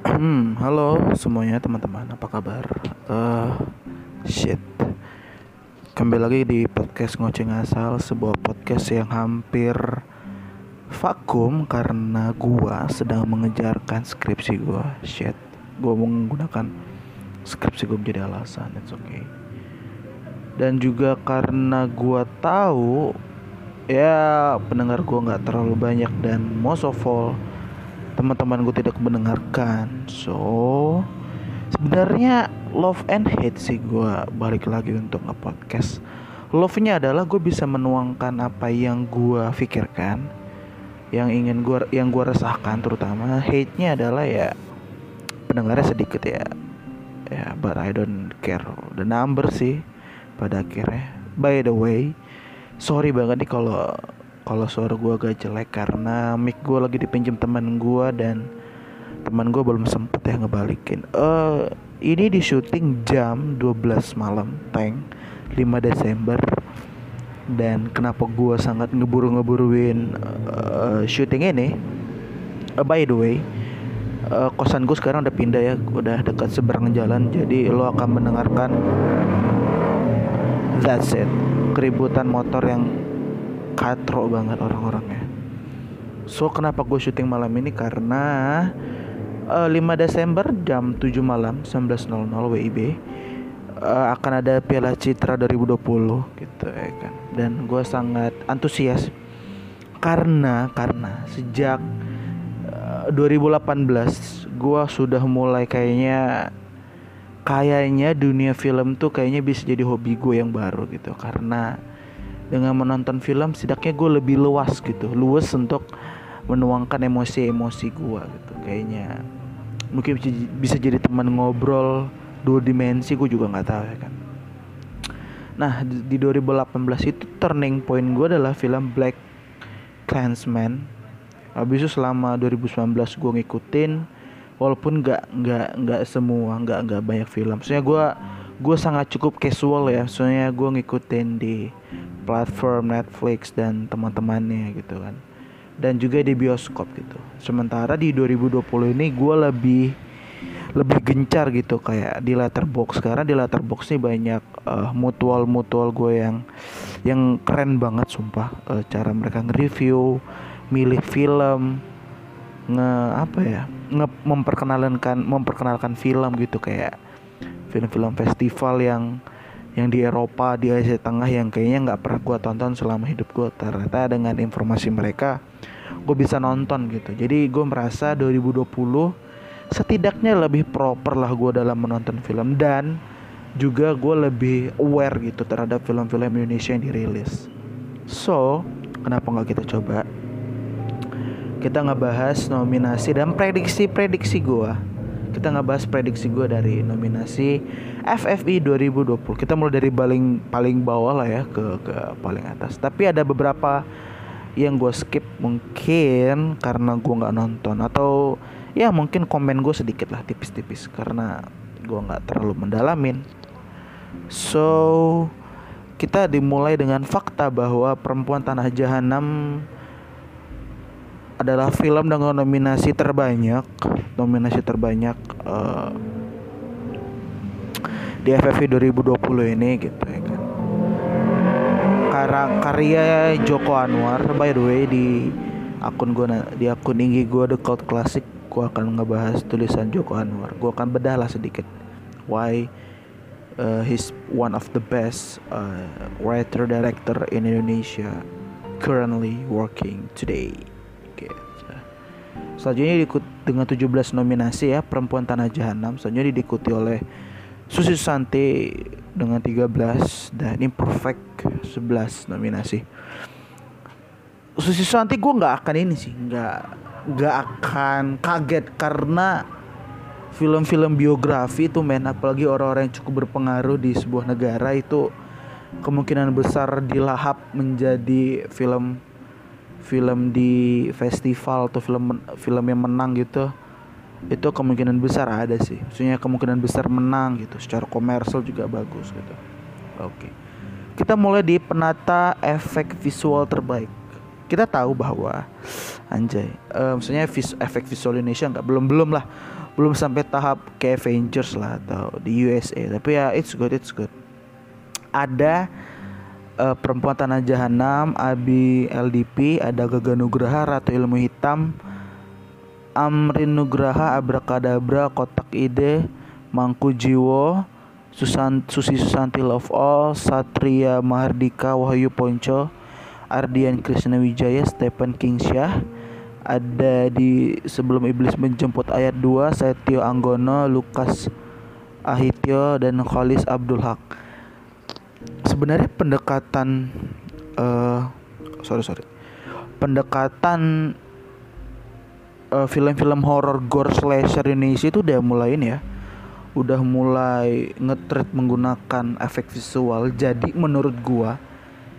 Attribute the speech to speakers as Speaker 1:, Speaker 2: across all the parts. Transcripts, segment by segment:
Speaker 1: Hmm, halo semuanya teman-teman, apa kabar? Uh, shit. Kembali lagi di podcast ngoceng asal, sebuah podcast yang hampir vakum karena gua sedang mengejarkan skripsi gua. Shit. Gua menggunakan skripsi gua menjadi alasan, it's okay. Dan juga karena gua tahu ya pendengar gua nggak terlalu banyak dan most of all teman-teman gue tidak mendengarkan. So sebenarnya love and hate sih gue balik lagi untuk nge-podcast. Love-nya adalah gue bisa menuangkan apa yang gue pikirkan yang ingin gue yang gue resahkan terutama. Hate-nya adalah ya pendengarnya sedikit ya. Ya but I don't care. The number sih pada akhirnya. By the way sorry banget nih kalau kalau suara gue agak jelek karena mic gue lagi dipinjam teman gue dan teman gue belum sempet ya ngebalikin. Eh uh, ini di syuting jam 12 malam, tank 5 Desember. Dan kenapa gue sangat ngeburu-ngeburuin uh, syuting ini? Uh, by the way, uh, kosan gue sekarang udah pindah ya, udah dekat seberang jalan. Jadi lo akan mendengarkan that's it, keributan motor yang katro banget orang-orangnya. So kenapa gue syuting malam ini? Karena uh, eh, 5 Desember jam 7 malam 19.00 WIB uh, akan ada Piala Citra 2020 gitu ya kan. Dan gue sangat antusias. Karena karena sejak uh, eh, 2018 gue sudah mulai kayaknya kayaknya dunia film tuh kayaknya bisa jadi hobi gue yang baru gitu. Karena dengan menonton film setidaknya gue lebih luas gitu. Luas untuk menuangkan emosi-emosi gue gitu kayaknya. Mungkin bisa jadi teman ngobrol dua dimensi gue juga nggak tahu ya kan. Nah di 2018 itu turning point gue adalah film Black Clansman. Habis itu selama 2019 gue ngikutin walaupun nggak nggak nggak semua nggak nggak banyak film. Soalnya gue gue sangat cukup casual ya soalnya gue ngikutin di platform Netflix dan teman-temannya gitu kan. Dan juga di bioskop gitu. Sementara di 2020 ini gue lebih lebih gencar gitu kayak di letterbox. Karena di letterbox ini banyak uh, mutual mutual gue yang yang keren banget sumpah. Uh, cara mereka nge-review milih film nge apa ya nge memperkenalkan memperkenalkan film gitu kayak film-film festival yang yang di Eropa di Asia Tengah yang kayaknya nggak pernah gue tonton selama hidup gue ternyata dengan informasi mereka gue bisa nonton gitu. Jadi gue merasa 2020 setidaknya lebih proper lah gue dalam menonton film dan juga gue lebih aware gitu terhadap film-film Indonesia yang dirilis. So kenapa nggak kita coba? Kita ngebahas nominasi dan prediksi-prediksi gue kita ngebahas prediksi gue dari nominasi FFI 2020 kita mulai dari paling paling bawah lah ya ke ke paling atas. Tapi ada beberapa yang gue skip mungkin karena gue nggak nonton. Atau ya mungkin komen gue sedikit lah tipis-tipis. Karena gue nggak terlalu mendalamin. So kita dimulai dengan fakta bahwa perempuan tanah jahanam adalah film dengan nominasi terbanyak nominasi terbanyak uh, di FFV 2020 ini gitu ya kan. Karena karya Joko Anwar by the way di akun gue di akun tinggi gue The Cult Classic gue akan ngebahas tulisan Joko Anwar. Gue akan bedah lah sedikit why uh, he's one of the best uh, writer director in Indonesia currently working today Selanjutnya diikut dengan 17 nominasi ya Perempuan Tanah Jahanam. Selanjutnya diikuti oleh Susi Santi dengan 13 dan Imperfect 11 nominasi. Susi Santi gue nggak akan ini sih nggak nggak akan kaget karena film-film biografi itu men apalagi orang-orang yang cukup berpengaruh di sebuah negara itu kemungkinan besar dilahap menjadi film film di festival atau film film yang menang gitu itu kemungkinan besar ada sih. Maksudnya kemungkinan besar menang gitu secara komersial juga bagus gitu. Oke. Kita mulai di penata efek visual terbaik. Kita tahu bahwa anjay uh, maksudnya vis efek visual Indonesia nggak belum belum lah. Belum sampai tahap kayak Avengers lah atau di USA tapi ya it's good it's good. Ada uh, perempuan tanah jahanam Abi LDP ada Gaga Nugraha Ratu Ilmu Hitam Amrin Nugraha Abrakadabra Kotak Ide Mangku Jiwo Susan, Susi Susanti Love All, Satria Mahardika Wahyu Ponco, Ardian Krishna Wijaya, Stephen Kingsyah. Ada di sebelum iblis menjemput ayat 2 Setio Anggono, Lukas Ahityo dan Khalis Abdul Haq. Sebenarnya pendekatan uh, sorry sorry. Pendekatan uh, film-film horror gore slasher Indonesia itu udah mulai ini ya. Udah mulai ngetrit menggunakan efek visual. Jadi menurut gua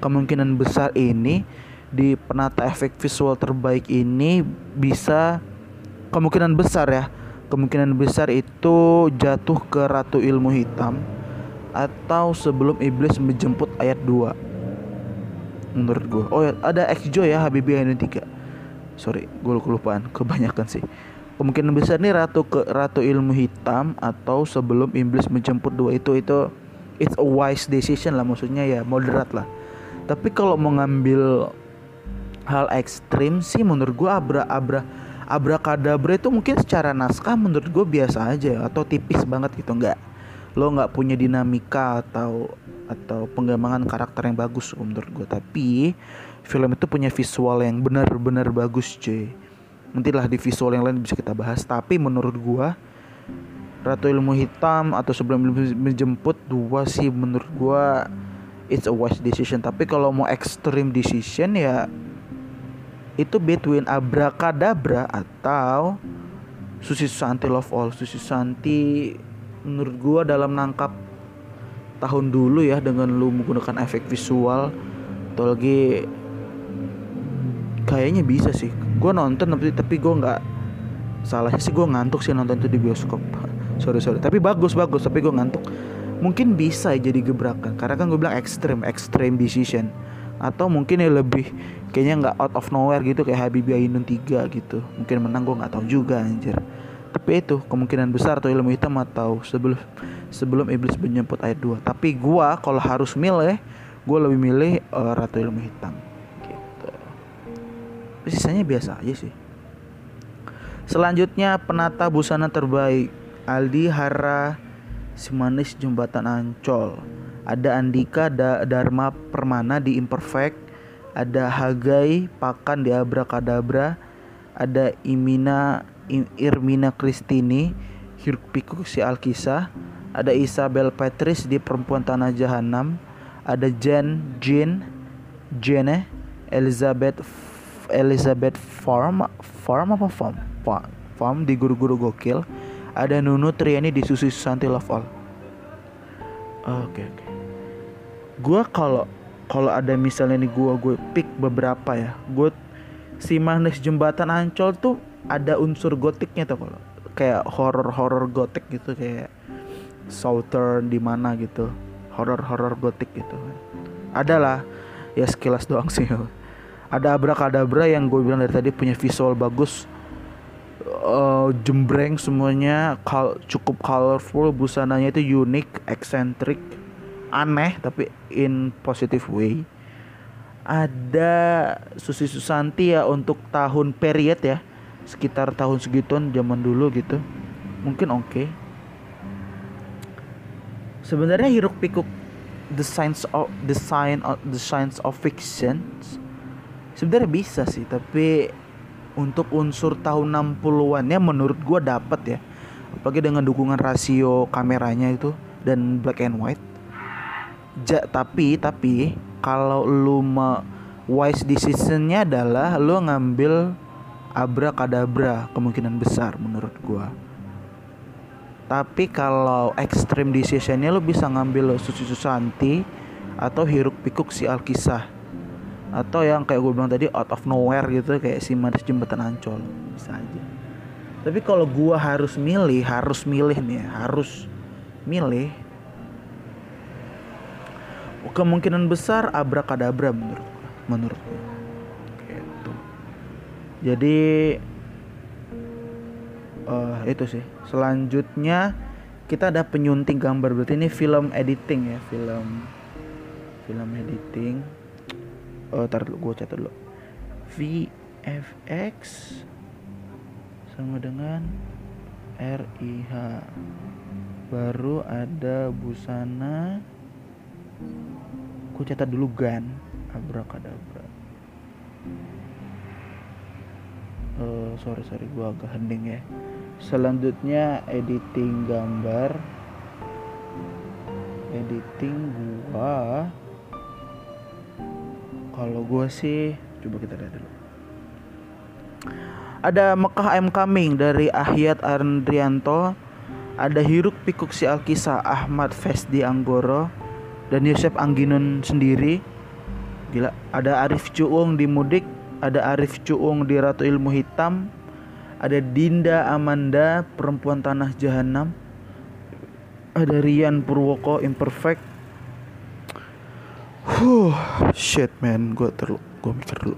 Speaker 1: kemungkinan besar ini di penata efek visual terbaik ini bisa kemungkinan besar ya. Kemungkinan besar itu jatuh ke Ratu Ilmu Hitam atau sebelum iblis menjemput ayat 2 menurut gua. Oh ya ada X Joy ya Habibie ini 3 sorry gue kelupaan kebanyakan sih. Kemungkinan besar nih ratu ke ratu ilmu hitam atau sebelum iblis menjemput dua itu itu it's a wise decision lah. Maksudnya ya moderat lah. Tapi kalau mau ngambil hal ekstrim sih menurut gua abra abra abra kadabra itu mungkin secara naskah menurut gue biasa aja atau tipis banget gitu. Nggak lo nggak punya dinamika atau atau pengembangan karakter yang bagus menurut gue tapi film itu punya visual yang benar-benar bagus cuy. Nantilah di visual yang lain bisa kita bahas. Tapi menurut gua Ratu Ilmu Hitam atau sebelum menjemput dua sih menurut gua it's a wise decision. Tapi kalau mau extreme decision ya itu between Abracadabra atau Susi Susanti Love All Susi Susanti menurut gua dalam nangkap tahun dulu ya dengan lu menggunakan efek visual atau lagi kayaknya bisa sih. Gue nonton tapi tapi gue nggak salahnya sih gue ngantuk sih nonton itu di bioskop. Sorry sorry. Tapi bagus bagus tapi gue ngantuk. Mungkin bisa jadi gebrakan karena kan gue bilang ekstrim ekstrim decision. Atau mungkin ya lebih kayaknya nggak out of nowhere gitu kayak Habibie Ainun 3 gitu. Mungkin menang gue nggak tahu juga anjir tapi itu kemungkinan besar atau ilmu hitam atau sebelum sebelum iblis menjemput ayat 2 tapi gue kalau harus milih gue lebih milih uh, ratu ilmu hitam. Sisanya biasa aja sih. Selanjutnya penata busana terbaik. Aldi Hara Simanis Jembatan Ancol. Ada Andika da Dharma Permana di Imperfect. Ada Hagai Pakan di Abrakadabra. Ada Imina Irmina Kristini Hirpiku si Alkisah ada Isabel Petris di Perempuan Tanah Jahanam ada Jen Jin Jene Elizabeth Elizabeth Farm Farm apa Farm Farm di guru-guru gokil ada Nunu Triani di Susi Susanti Love All oke okay, oke okay. gue kalau kalau ada misalnya nih gue gue pick beberapa ya gue si Manis Jembatan Ancol tuh ada unsur gotiknya tuh kalau kayak horror horror gotik gitu kayak Southern di mana gitu. Horror horror gotik gitu. Adalah ya sekilas doang sih ada abrakadabra yang gue bilang dari tadi punya visual bagus. Uh, jembreng semuanya kal cukup colorful busananya itu unik eksentrik aneh tapi in positive way. Ada Susi Susanti ya untuk tahun period ya sekitar tahun segituan zaman dulu gitu. Mungkin oke. Okay. sebenarnya hiruk pikuk the science of the science of the science of fiction sebenarnya bisa sih tapi untuk unsur tahun 60-an ya menurut gua dapat ya. Apalagi dengan dukungan rasio kameranya itu dan black and white. Ja, tapi tapi kalau lu ma wise decisionnya adalah lu ngambil abra kadabra kemungkinan besar menurut gua. Tapi kalau extreme decisionnya lu bisa ngambil Susi Susanti atau Hiruk Pikuk si Alkisah. Atau yang kayak gue bilang tadi out of nowhere gitu kayak si Manis Jembatan Ancol. Bisa aja. Tapi kalau gue harus milih harus milih nih harus milih kemungkinan besar abrakadabra menurut gue menurut gue jadi uh, itu sih. Selanjutnya kita ada penyunting gambar berarti. Ini film editing ya film film editing. Oh tar dulu gue catat dulu. VFX sama dengan RIH baru ada busana. Gue catat dulu gan abrakadabra uh, sorry sorry gue agak hening ya. Selanjutnya editing gambar. Editing gua. Kalau gua sih coba kita lihat dulu. Ada Mekah I'm Coming dari Ahyat Andrianto. Ada Hiruk Pikuk si Alkisah Ahmad Fesdi Anggoro dan Yosef Angginun sendiri. Gila ada Arif Cuung di Mudik ada Arif Cuung di Ratu Ilmu Hitam ada Dinda Amanda perempuan tanah jahanam ada Rian Purwoko imperfect Huh, shit man, gue terlalu, gue mikir dulu.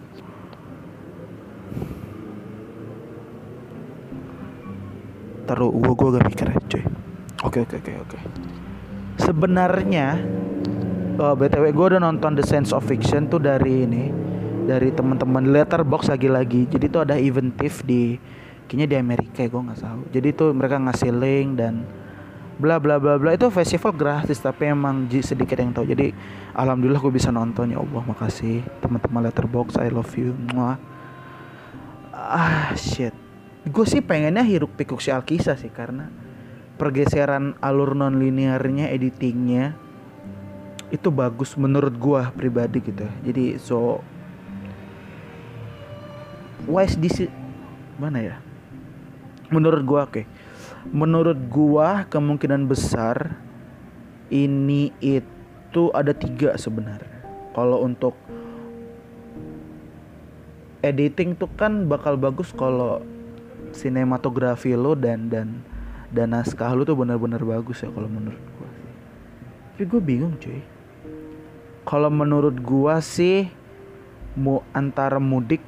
Speaker 1: Taruh, gue gue gak mikir ya, cuy. Oke oke oke oke. Sebenarnya, oh, btw gue udah nonton The Sense of Fiction tuh dari ini, dari teman-teman Letterbox lagi-lagi. Jadi tuh ada eventif di kayaknya di Amerika ya gue nggak tahu jadi tuh mereka ngasih link dan bla bla bla bla itu festival gratis tapi emang sedikit yang tahu jadi alhamdulillah gue bisa nonton ya Allah makasih teman-teman letterbox I love you Mwah. ah shit gue sih pengennya hiruk pikuk si Alkisah sih karena pergeseran alur non linearnya editingnya itu bagus menurut gue pribadi gitu ya. jadi so wise di mana ya? Menurut gua oke. Okay. menurut gua kemungkinan besar ini itu ada tiga sebenarnya. Kalau untuk editing tuh kan bakal bagus kalau sinematografi lo dan dan dan naskah lo tuh benar-benar bagus ya kalau menurut gua tapi gue bingung cuy. Kalau menurut gua sih mau antara mudik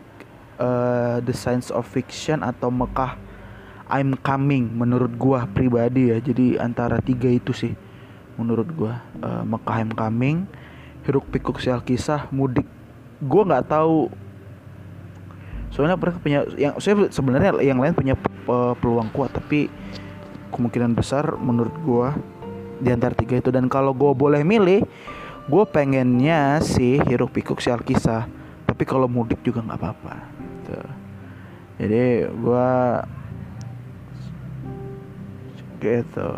Speaker 1: uh, the science of fiction atau Mekah I'm coming menurut gua pribadi ya. Jadi antara tiga itu sih menurut gua. Uh, Mekah I'm coming Hiruk Pikuk Sial Kisah Mudik. Gua nggak tahu. Soalnya mereka punya yang saya sebenarnya yang lain punya peluang kuat tapi kemungkinan besar menurut gua di antara tiga itu. Dan kalau gua boleh milih gue pengennya sih Hiruk Pikuk Sial Kisah. Tapi kalau mudik juga nggak apa-apa gitu. jadi gua gitu.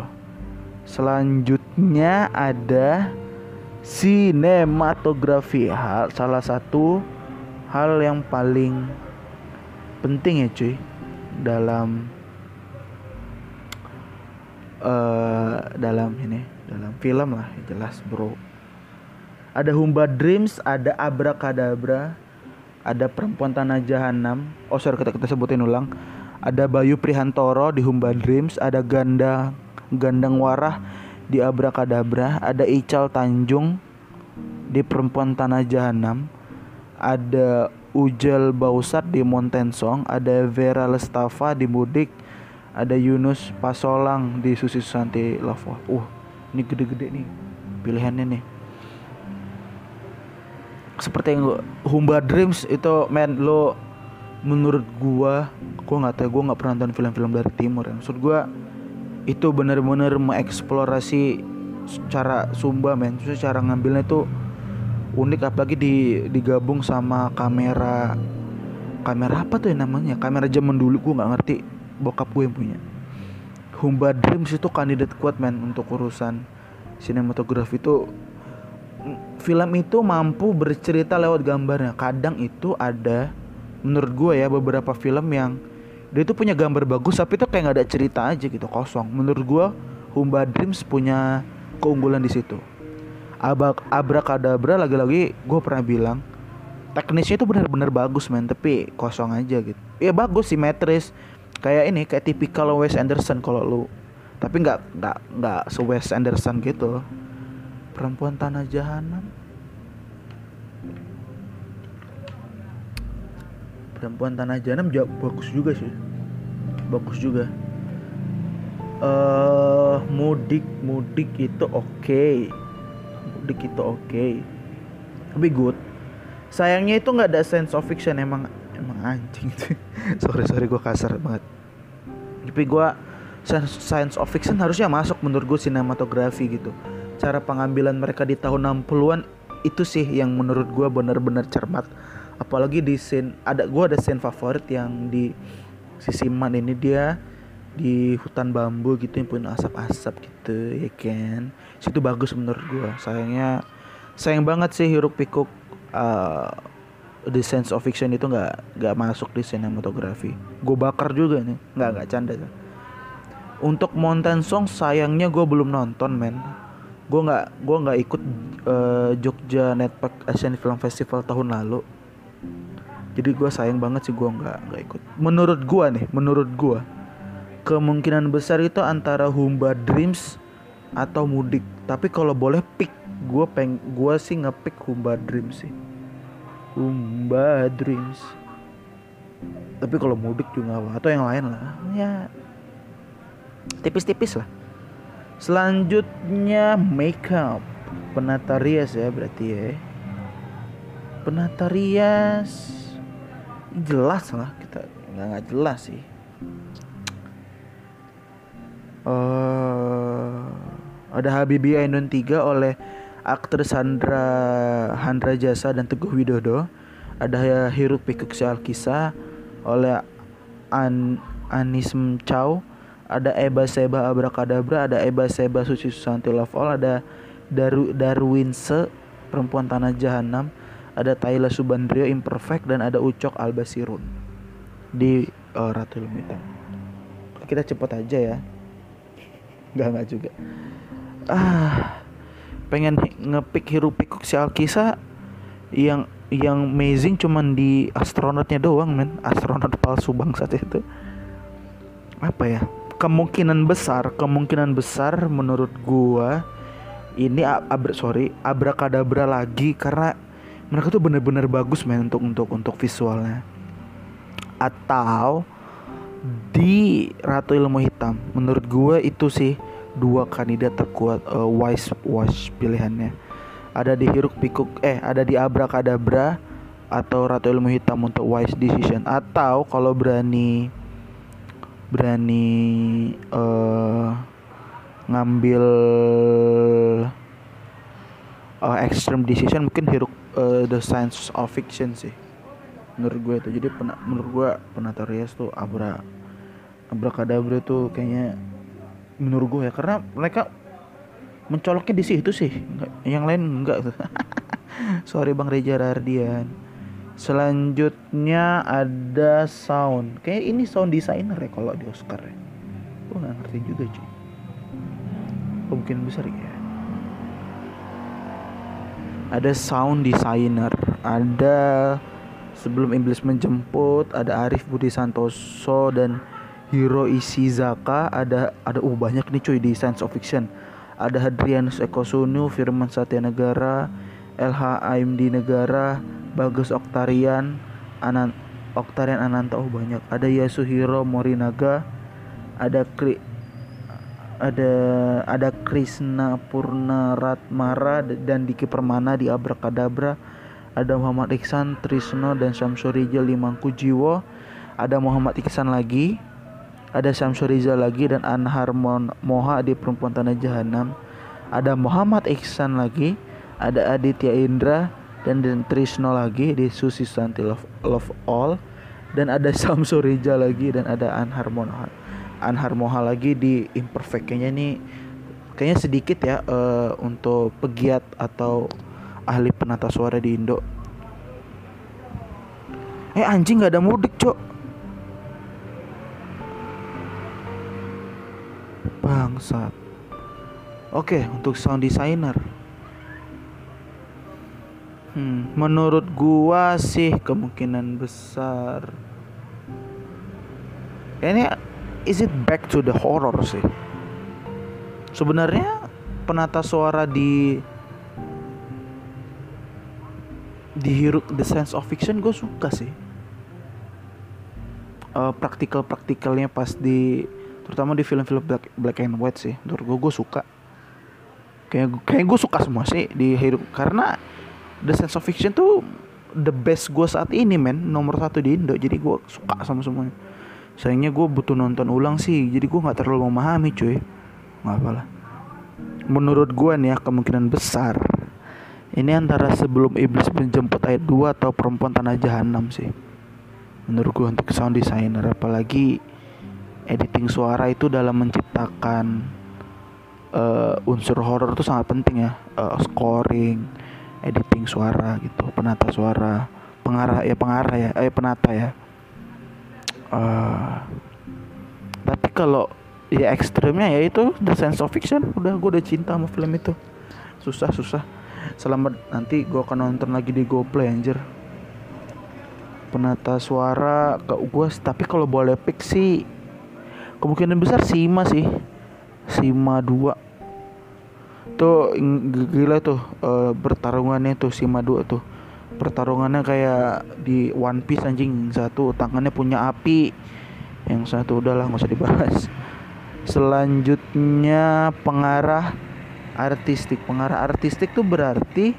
Speaker 1: Selanjutnya ada sinematografi. Hal salah satu hal yang paling penting ya cuy dalam uh, dalam ini dalam film lah jelas bro. Ada Humba Dreams ada Abrakadabra ada Perempuan Tanah Jahanam oh sorry kita kita sebutin ulang ada Bayu Prihantoro di Humba Dreams, ada Ganda Gandang Warah di Abrakadabra, ada Ical Tanjung di Perempuan Tanah Jahanam, ada Ujel Bausat di Mountain Song, ada Vera Lestafa di Mudik, ada Yunus Pasolang di Susi Susanti Lava. Uh, ini gede-gede nih pilihannya nih. Seperti yang Humba Dreams itu men lo menurut gua gua nggak tahu gua nggak pernah nonton film-film dari timur ya. Maksud gua itu benar-benar mengeksplorasi cara Sumba men. Maksudnya cara ngambilnya itu unik apalagi di digabung sama kamera kamera apa tuh yang namanya? Kamera zaman dulu gua nggak ngerti bokap gue yang punya. Humba Dreams itu kandidat kuat men untuk urusan sinematografi itu film itu mampu bercerita lewat gambarnya. Kadang itu ada menurut gue ya beberapa film yang dia itu punya gambar bagus tapi itu kayak nggak ada cerita aja gitu kosong. Menurut gue Humba Dreams punya keunggulan di situ. Abak Abrakadabra lagi-lagi gue pernah bilang teknisnya itu benar-benar bagus men tapi kosong aja gitu. Ya bagus simetris kayak ini kayak tipikal Wes Anderson kalau lu. Tapi nggak nggak nggak se Wes Anderson gitu perempuan tanah jahanam. Perempuan tanah jahanam juga bagus juga sih. Bagus juga. Uh, mudik mudik itu oke. Okay. mudik itu oke. Okay. tapi good. Sayangnya itu nggak ada sense of fiction emang emang anjing. Sorry sorry gue kasar banget. Tapi gue science of fiction harusnya masuk menurut gue sinematografi gitu cara pengambilan mereka di tahun 60-an itu sih yang menurut gue benar-benar cermat. Apalagi di scene ada gue ada scene favorit yang di sisi man ini dia di hutan bambu gitu yang punya asap-asap gitu ya kan? Situ bagus menurut gue sayangnya sayang banget sih hiruk pikuk uh, the sense of fiction itu nggak nggak masuk di sinematografi. Gue bakar juga nih nggak nggak canda untuk Mountain Song sayangnya gue belum nonton men gue nggak gue nggak ikut uh, Jogja Netpack Asian Film Festival tahun lalu. Jadi gue sayang banget sih gue nggak nggak ikut. Menurut gue nih menurut gue kemungkinan besar itu antara Humba Dreams atau Mudik. Tapi kalau boleh pick gue peng gue sih ngepick Humba Dreams sih. Humba Dreams. Tapi kalau mudik juga apa atau yang lain lah. Ya tipis-tipis lah selanjutnya makeup. Penata rias ya berarti ya. Penata rias. Jelas lah kita nggak nggak jelas sih. Uh, ada Habibie Ainun 3 oleh aktris Sandra Handra Jasa dan Teguh Widodo. Ada Hiruk Pikuk Alkisah oleh An Anism Chow ada Eba Seba Abrakadabra ada Eba Seba Suci Susanti Love All ada Daru Darwinse Perempuan Tanah Jahanam ada Tayla Subandrio Imperfect dan ada Ucok Albasirun. Di uh, Ratu Ilmu kita cepet aja ya. Nggak nggak juga. Ah pengen ngepick hirup pikuk si Alkisa yang yang amazing cuman di astronotnya doang men. Astronot palsu bangsat itu. Apa ya kemungkinan besar kemungkinan besar menurut gua ini abra sorry abrakadabra lagi karena mereka tuh bener-bener bagus men untuk untuk untuk visualnya. Atau di Ratu Ilmu Hitam menurut gua itu sih dua kandidat terkuat uh, wise wise pilihannya. Ada di Hiruk Pikuk eh ada di Abrakadabra atau Ratu Ilmu Hitam untuk wise decision. Atau kalau berani berani uh, ngambil uh, extreme decision mungkin Hiruk uh, The Science of Fiction sih menurut gue itu. Jadi pena, menurut gue penata rias tuh abra abrakadabra tuh kayaknya menurut gue ya karena mereka mencoloknya di situ sih. Yang lain enggak sorry bang Reza Rardian selanjutnya ada sound. Kayak ini sound designer ya kalau di Oscar ya. Gue nggak ngerti juga cuy. Mungkin besar ya. Ada sound designer. Ada sebelum iblis menjemput ada Arif Budi Santoso dan Hiro Ishizaka. Ada ada uh banyak nih cuy di science of fiction. Ada Hadrianus Ekosunu Firman Satya Negara LH AMD Negara Bagus Oktarian Anan Oktarian Ananta oh banyak. Ada Yasuhiro Morinaga ada Kri ada ada Krishna Purna Ratmara dan Diki Permana di Abrakadabra. Ada Muhammad Iksan Trisno dan Syamsurijal Limangku Jiwo ada Muhammad Iksan lagi ada Syamsul Rizal lagi dan Anhar Moha di Perempuan Tanah Jahanam. Ada Muhammad Iksan lagi ada Aditya Indra dan dan Trisno lagi di Susi Santi Love, Love All dan ada Syamsul Rizal lagi dan ada Anhar Moha Anhar Moha lagi di Imperfect kayaknya ini kayaknya sedikit ya uh, untuk pegiat atau ahli penata suara di Indo eh anjing nggak ada mudik cok Bangsat. Oke, untuk sound designer. Hmm, menurut gua sih kemungkinan besar. Ini is it back to the horror sih. Sebenarnya penata suara di di Hero The Sense of Fiction gue suka sih. Uh, praktikal praktikalnya pas di terutama di film-film black, black and white sih. Menurut gue gue suka. Kayak kayak gue suka semua sih di hidup karena the sense of fiction tuh the best gue saat ini men. Nomor satu di Indo. Jadi gue suka sama semuanya. Sayangnya gue butuh nonton ulang sih. Jadi gue nggak terlalu memahami cuy. Nggak apalah menurut gue nih ya kemungkinan besar. Ini antara sebelum iblis menjemput ayat 2 atau perempuan tanah jahanam sih. Menurut gue untuk sound designer. Apalagi editing suara itu dalam menciptakan uh, unsur horor itu sangat penting ya. Uh, scoring editing suara gitu penata suara pengarah ya pengarah ya eh penata ya. Uh, tapi kalau ya ekstrimnya ya itu the sense of fiction. Udah gue udah cinta sama film itu. Susah susah. Selamat nanti gue akan nonton lagi di GoPlay anjir. Penata suara ke gue tapi kalau boleh pick sih kemungkinan besar Sima sih. Sima 2 tuh gila tuh uh, bertarungannya tuh Sima 2 tuh. Pertarungannya kayak di One Piece anjing. Satu tangannya punya api yang satu udahlah nggak usah dibahas. Selanjutnya pengarah artistik. Pengarah artistik tuh berarti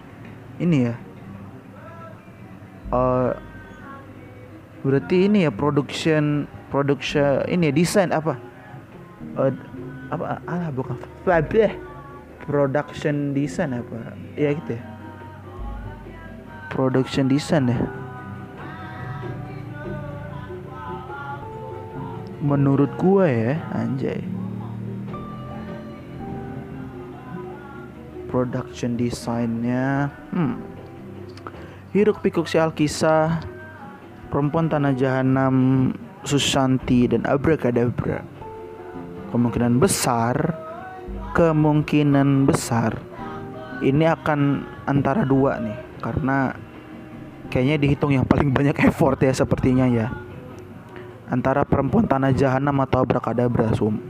Speaker 1: ini ya uh, berarti ini ya production production ini desain apa? Uh, apa? Ah bukan. Production design apa? Ya gitu ya. Production design ya? Menurut gua ya anjay. Production desainnya hmm. Hiruk pikuk si Alkisah perempuan tanah jahanam Susanti dan Abracadabra. Kemungkinan besar, kemungkinan besar ini akan antara dua nih karena kayaknya dihitung yang paling banyak effort ya sepertinya ya. Antara perempuan tanah jahanam atau Abracadabra sum.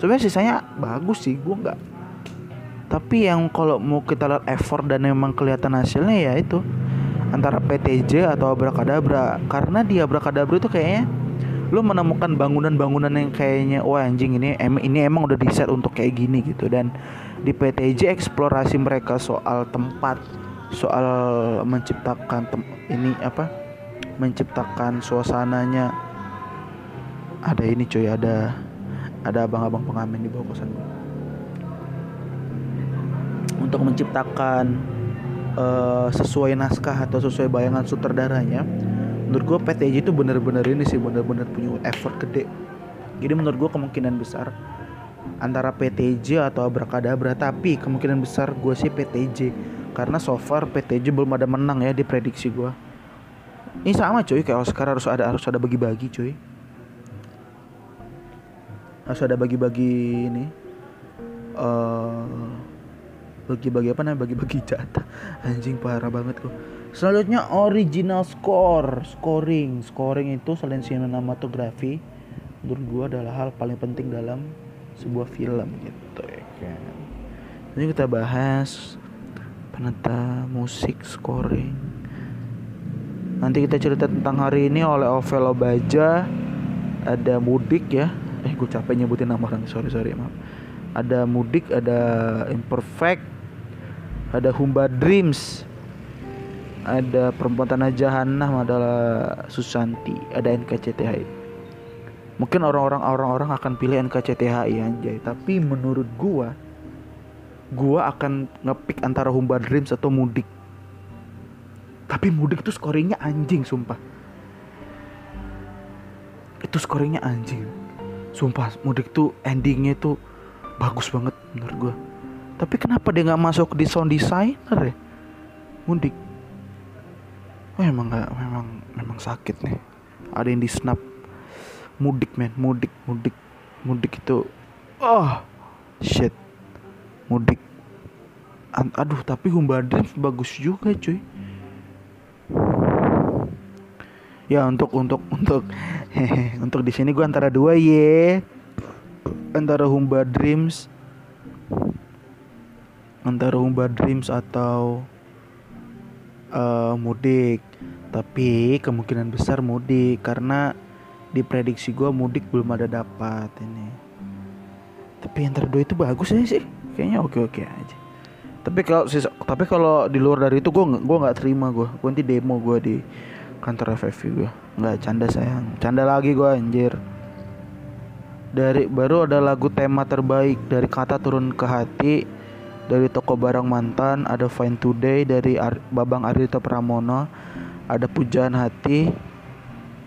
Speaker 1: Sebenarnya sisanya bagus sih gue nggak. Tapi yang kalau mau kita lihat effort dan memang kelihatan hasilnya ya itu antara PTJ atau Abracadabra karena di Abracadabra itu kayaknya lu menemukan bangunan-bangunan yang kayaknya wah anjing ini em ini emang udah di set untuk kayak gini gitu. Dan di PTJ eksplorasi mereka soal tempat soal menciptakan tem ini apa menciptakan suasananya. Ada ini cuy ada ada abang-abang pengamen di bawah kosan gue untuk menciptakan uh, sesuai naskah atau sesuai bayangan sutradaranya menurut gue PTJ itu bener-bener ini sih bener-bener punya effort gede. Jadi menurut gue kemungkinan besar antara PTJ atau Abracadabra tapi kemungkinan besar gue sih PTJ karena so far PTJ belum ada menang ya di prediksi gue ini sama cuy kayak Oscar harus ada harus ada bagi-bagi cuy. Harus ada bagi-bagi ini. Uh, bagi-bagi apa namanya? Bagi-bagi jatah. Anjing parah banget kok selanjutnya original score. Scoring. Scoring itu selain sinematografi menurut gua adalah hal paling penting dalam sebuah film gitu ya kan. Ini kita bahas penata musik scoring. Nanti kita cerita tentang hari ini oleh Ovelo Baja. Ada mudik ya. Eh gue capek nyebutin nama orang sorry sorry maaf. Ada mudik ada imperfect ada Humba Dreams ada perempuan tanah jahanam adalah Susanti ada NKCTHI mungkin orang-orang orang-orang akan pilih NKCTHI anjay. Tapi menurut gua gua akan ngepick antara Humba Dreams atau Mudik. Tapi Mudik itu scoringnya anjing sumpah. Itu scoringnya anjing. Sumpah Mudik tuh endingnya tuh bagus banget menurut gua. Tapi kenapa dia nggak masuk di sound designer ya? Mudik oh, emang nggak memang memang sakit nih. Ada yang di snap mudik men. Mudik mudik. Mudik itu oh shit. Mudik. Aduh tapi Humba Dreams bagus juga cuy. Ya untuk untuk untuk untuk di sini gue antara dua ye. Antara Humba Dreams antara Humba Dreams atau uh, mudik tapi kemungkinan besar mudik karena di prediksi gue mudik belum ada dapat ini. Tapi yang terdua itu bagus ya sih. Kayaknya oke oke aja. Tapi kalau tapi kalau di luar dari itu gue gue nggak terima gue gue nanti demo gue di kantor FFV gue nggak canda sayang. Canda lagi gue anjir. Dari baru ada lagu tema terbaik dari kata turun ke hati dari toko barang mantan ada Fine Today dari Ar Babang Ardito Pramono ada pujaan hati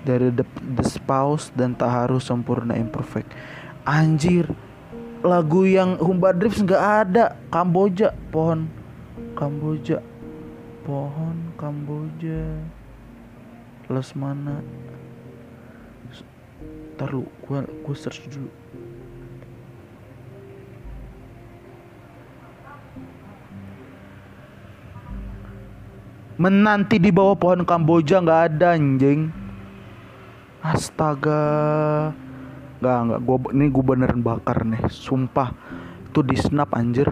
Speaker 1: dari The, The Spouse dan tak harus sempurna imperfect. Anjir lagu yang Humba Drips nggak ada. Kamboja pohon Kamboja pohon Kamboja. Lesmana. Ntar lu gua, gua search dulu Menanti di bawah pohon Kamboja nggak ada anjing Astaga Nggak, nggak. Gua, ini gue beneran bakar nih. Sumpah. Itu di snap anjir.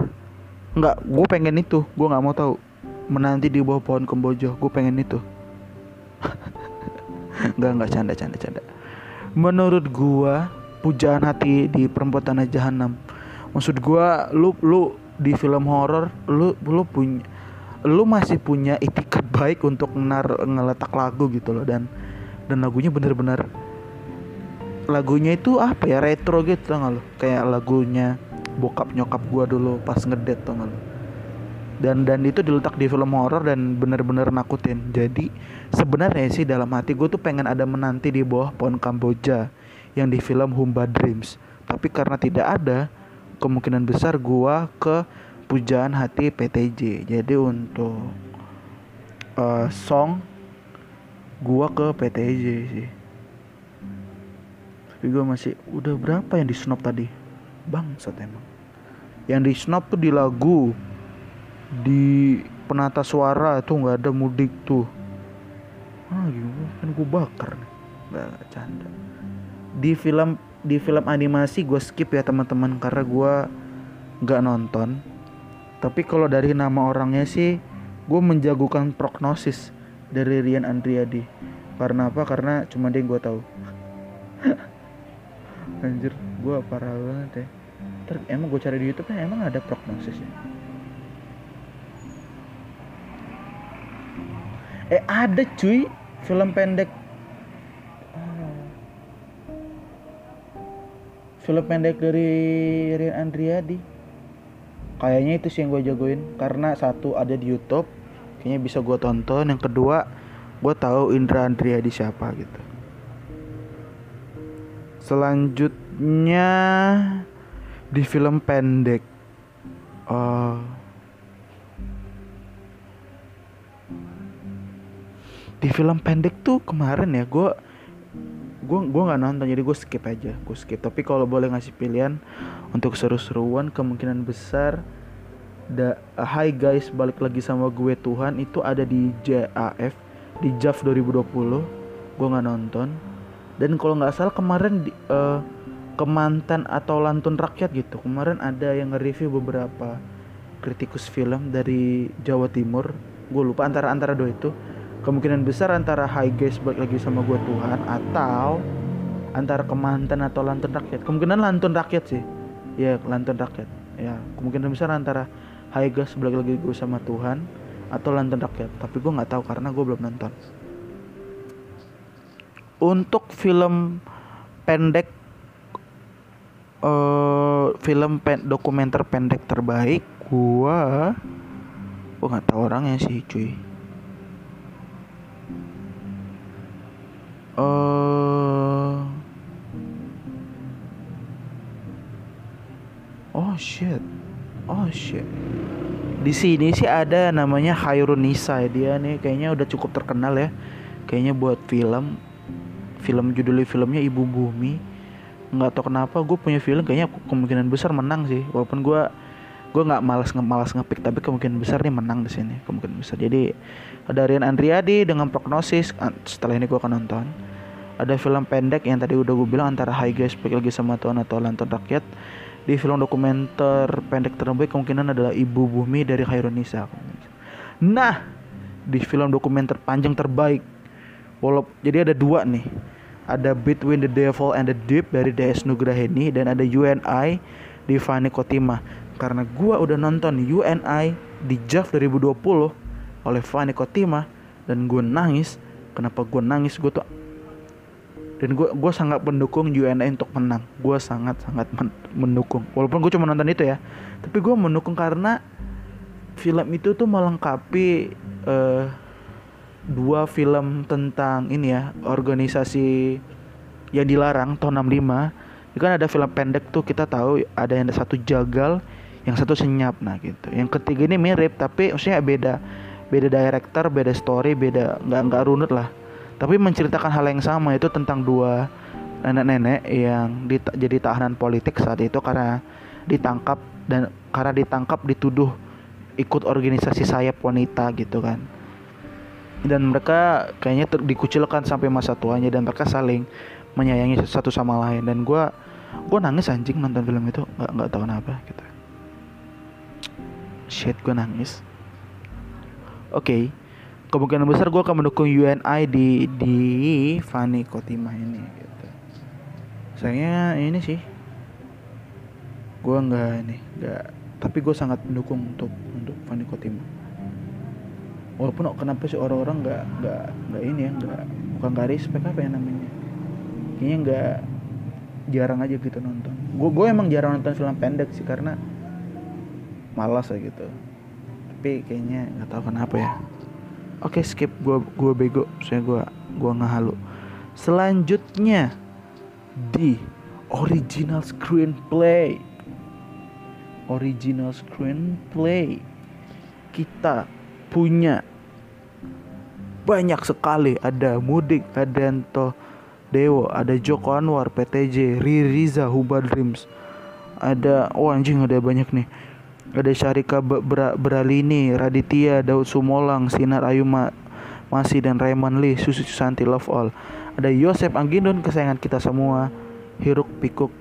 Speaker 1: Nggak, gue pengen itu. Gue nggak mau tahu. Menanti di bawah pohon kemboja. Gue pengen itu. nggak, nggak canda, canda, canda. Menurut gue, pujaan hati di perempuan tanah jahanam. Maksud gue, lu, lu di film horor, lu, lu punya, lu masih punya itikat baik untuk nar ngeletak lagu gitu loh dan dan lagunya bener-bener lagunya itu apa ya retro gitu tau gak lo kayak lagunya bokap nyokap gua dulu pas ngedet tau gak lo dan dan itu diletak di film horor dan bener-bener nakutin. Jadi sebenarnya sih dalam hati gue tuh pengen ada menanti di bawah pohon Kamboja yang di film Humba Dreams. Tapi karena tidak ada kemungkinan besar gua ke pujaan hati PTJ jadi untuk uh, song gua ke PTJ sih. Tapi gue masih udah berapa yang di snap tadi? Bangsat emang. Yang di snap tuh di lagu di penata suara tuh nggak ada mudik tuh. Ah gimana? Kan gue bakar nih. Nggak canda di film di film animasi gue skip ya teman-teman. Karena gue nggak nonton tapi kalau dari nama orangnya sih gue menjagokan prognosis dari Rian Andriadi. Karena apa? Karena cuma dia yang gue tahu. Anjir gue parah banget ya. Ter, emang gue cari di YouTube kan emang ada prognosis ya eh ada cuy film pendek. Film pendek dari Rian Andriadi kayaknya itu sih yang gue jagoin. Karena satu ada di YouTube. Kayaknya bisa gue tonton. Yang kedua gue tahu Indra Andriadi siapa gitu. Selanjutnya di film pendek. Uh, di film pendek tuh kemarin ya gue gue gue nggak nonton jadi gue skip aja gue skip. Tapi kalau boleh ngasih pilihan untuk seru-seruan kemungkinan besar da Hai guys balik lagi sama gue Tuhan itu ada di JAF di JAF 2020 gue nggak nonton. Dan kalau nggak salah kemarin di, uh, kemantan atau lantun rakyat gitu kemarin ada yang nge-review beberapa kritikus film dari Jawa Timur. Gue lupa antara antara dua itu kemungkinan besar antara High Guys balik lagi sama gue Tuhan atau antara kemantan atau lantun rakyat. Kemungkinan lantun rakyat sih. Ya lantun rakyat. Ya kemungkinan besar antara High Guys balik lagi gue sama Tuhan atau lantun rakyat. Tapi gue nggak tahu karena gue belum nonton. Untuk film pendek uh, film pen, dokumenter pendek terbaik gua gua nggak tahu orangnya sih cuy uh, oh shit. Oh shit. Di sini sih ada namanya Hairunisa dia nih kayaknya udah cukup terkenal ya. Kayaknya buat film. Film judulnya filmnya Ibu Bumi. Nggak tau kenapa gue punya film kayaknya kemungkinan besar menang sih. Walaupun gue gue nggak malas nge malas ngepik tapi kemungkinan besar nih menang di sini kemungkinan besar. Jadi ada Rian Andriadi dengan prognosis setelah ini gue akan nonton. Ada film pendek yang tadi udah gue bilang antara High Guys lagi sama Tuhan atau Lantun Rakyat. Di film dokumenter pendek terbaik kemungkinan adalah Ibu Bumi dari Khairunisa nah di film dokumenter panjang terbaik Walaupun jadi ada dua nih. ada Between the Devil and the Deep dari DS Nugraheni dan ada UNI di Fanny Kotima karena gua udah nonton UNI di JAV 2020 oleh Fanny Kotima dan gue nangis. Kenapa gue nangis? Gue tuh dan gue gue sangat mendukung UNI untuk menang. Gue sangat sangat men mendukung. Walaupun gue cuma nonton itu ya. Tapi gue mendukung karena film itu tuh melengkapi uh, dua film tentang ini ya organisasi yang dilarang tahun 65 itu kan ada film pendek tuh kita tahu ada yang satu jagal yang satu senyap nah gitu. Yang ketiga ini mirip tapi maksudnya beda beda director beda story beda nggak nggak runut lah. Tapi menceritakan hal yang sama itu tentang dua nenek-nenek yang jadi tahanan politik saat itu karena ditangkap dan karena ditangkap dituduh ikut organisasi sayap wanita gitu kan. Dan mereka kayaknya ter- dikucilkan sampai masa tuanya dan mereka saling menyayangi satu sama lain. Dan gue gue nangis anjing nonton film itu nggak nggak tahu kenapa gitu shit gue nangis. Oke okay. kemungkinan besar gue akan mendukung UNI di di Fanny Kotima ini gitu. Sayangnya ini sih gue nggak ini nggak tapi gue sangat mendukung untuk untuk Fanny Kotima. Walaupun kenapa sih orang-orang nggak nggak nggak ini ya nggak bukan nggak respect apa ya namanya. Kayaknya nggak jarang aja gitu nonton. Gue gue emang jarang nonton film pendek sih karena malas ya gitu. Tapi kayaknya nggak tahu kenapa ya. Oke skip. Gue gue bego. Saya gue gue ngehalu. Selanjutnya di original screenplay. Original screenplay. Kita punya banyak sekali. Ada Mudik, Adanto, Dewo, ada Joko Anwar, PTJ, Ririza, Huba Dreams, ada oh anjing ada banyak nih. Ada Syarika Ber Beralini, Raditya, Daud Sumolang, Sinar Ayuma, Masih dan Rayman Lee, Susi Susanti Love All. Ada Yosep Anggindun kesayangan kita semua, Hiruk Pikuk,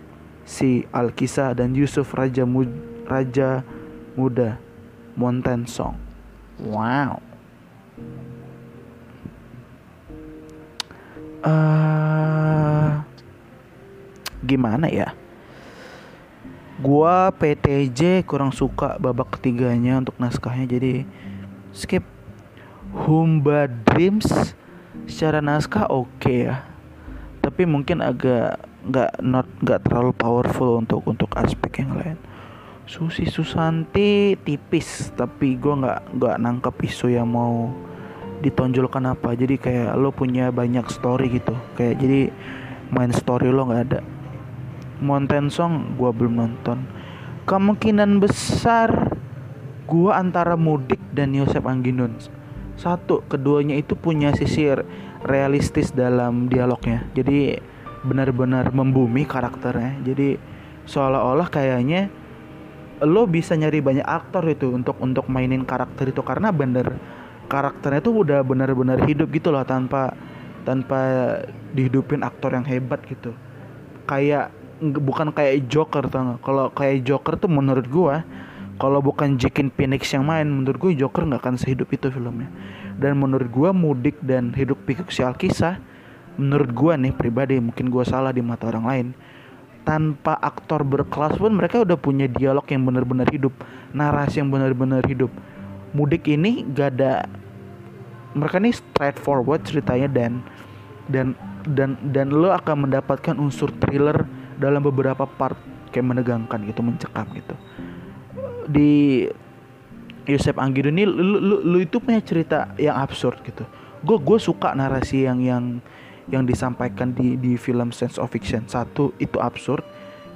Speaker 1: si Alkisa dan Yusuf Raja Mud Raja Muda, Mountain Song. Wow. Uh, gimana ya? Gua PTJ kurang suka babak ketiganya untuk naskahnya jadi skip. Humba Dreams secara naskah oke okay ya. Tapi mungkin agak nggak not nggak terlalu powerful untuk untuk aspek yang lain. Susi Susanti tipis tapi gue nggak nggak nangkep isu yang mau ditonjolkan apa jadi kayak lo punya banyak story gitu kayak jadi main story lo nggak ada Mountain Song gue belum nonton. Kemungkinan besar gue antara Mudik dan Yosep Angginun. Satu keduanya itu punya sisi realistis dalam dialognya. Jadi benar-benar membumi karakternya. Jadi seolah-olah kayaknya lo bisa nyari banyak aktor itu untuk untuk mainin karakter itu. Karena bener karakternya tuh udah benar-benar hidup gitu loh tanpa tanpa dihidupin aktor yang hebat gitu. Kayak bukan kayak Joker tau kalau kayak Joker tuh menurut gua kalau bukan Joaquin Phoenix yang main menurut gue Joker nggak akan sehidup itu filmnya. Dan menurut gua mudik dan hidup pikuk si Alkisah menurut gua nih pribadi mungkin gua salah di mata orang lain tanpa aktor berkelas pun mereka udah punya dialog yang benar-benar hidup narasi yang benar-benar hidup. Mudik ini gak ada mereka ini straightforward ceritanya dan dan dan dan lo akan mendapatkan unsur thriller dalam beberapa part kayak menegangkan gitu mencekam gitu. Di Yosep Anggido ini lu, lu, lu itu punya cerita yang absurd gitu. Gue gue suka narasi yang yang yang disampaikan di di film Sense of Fiction. Satu itu absurd.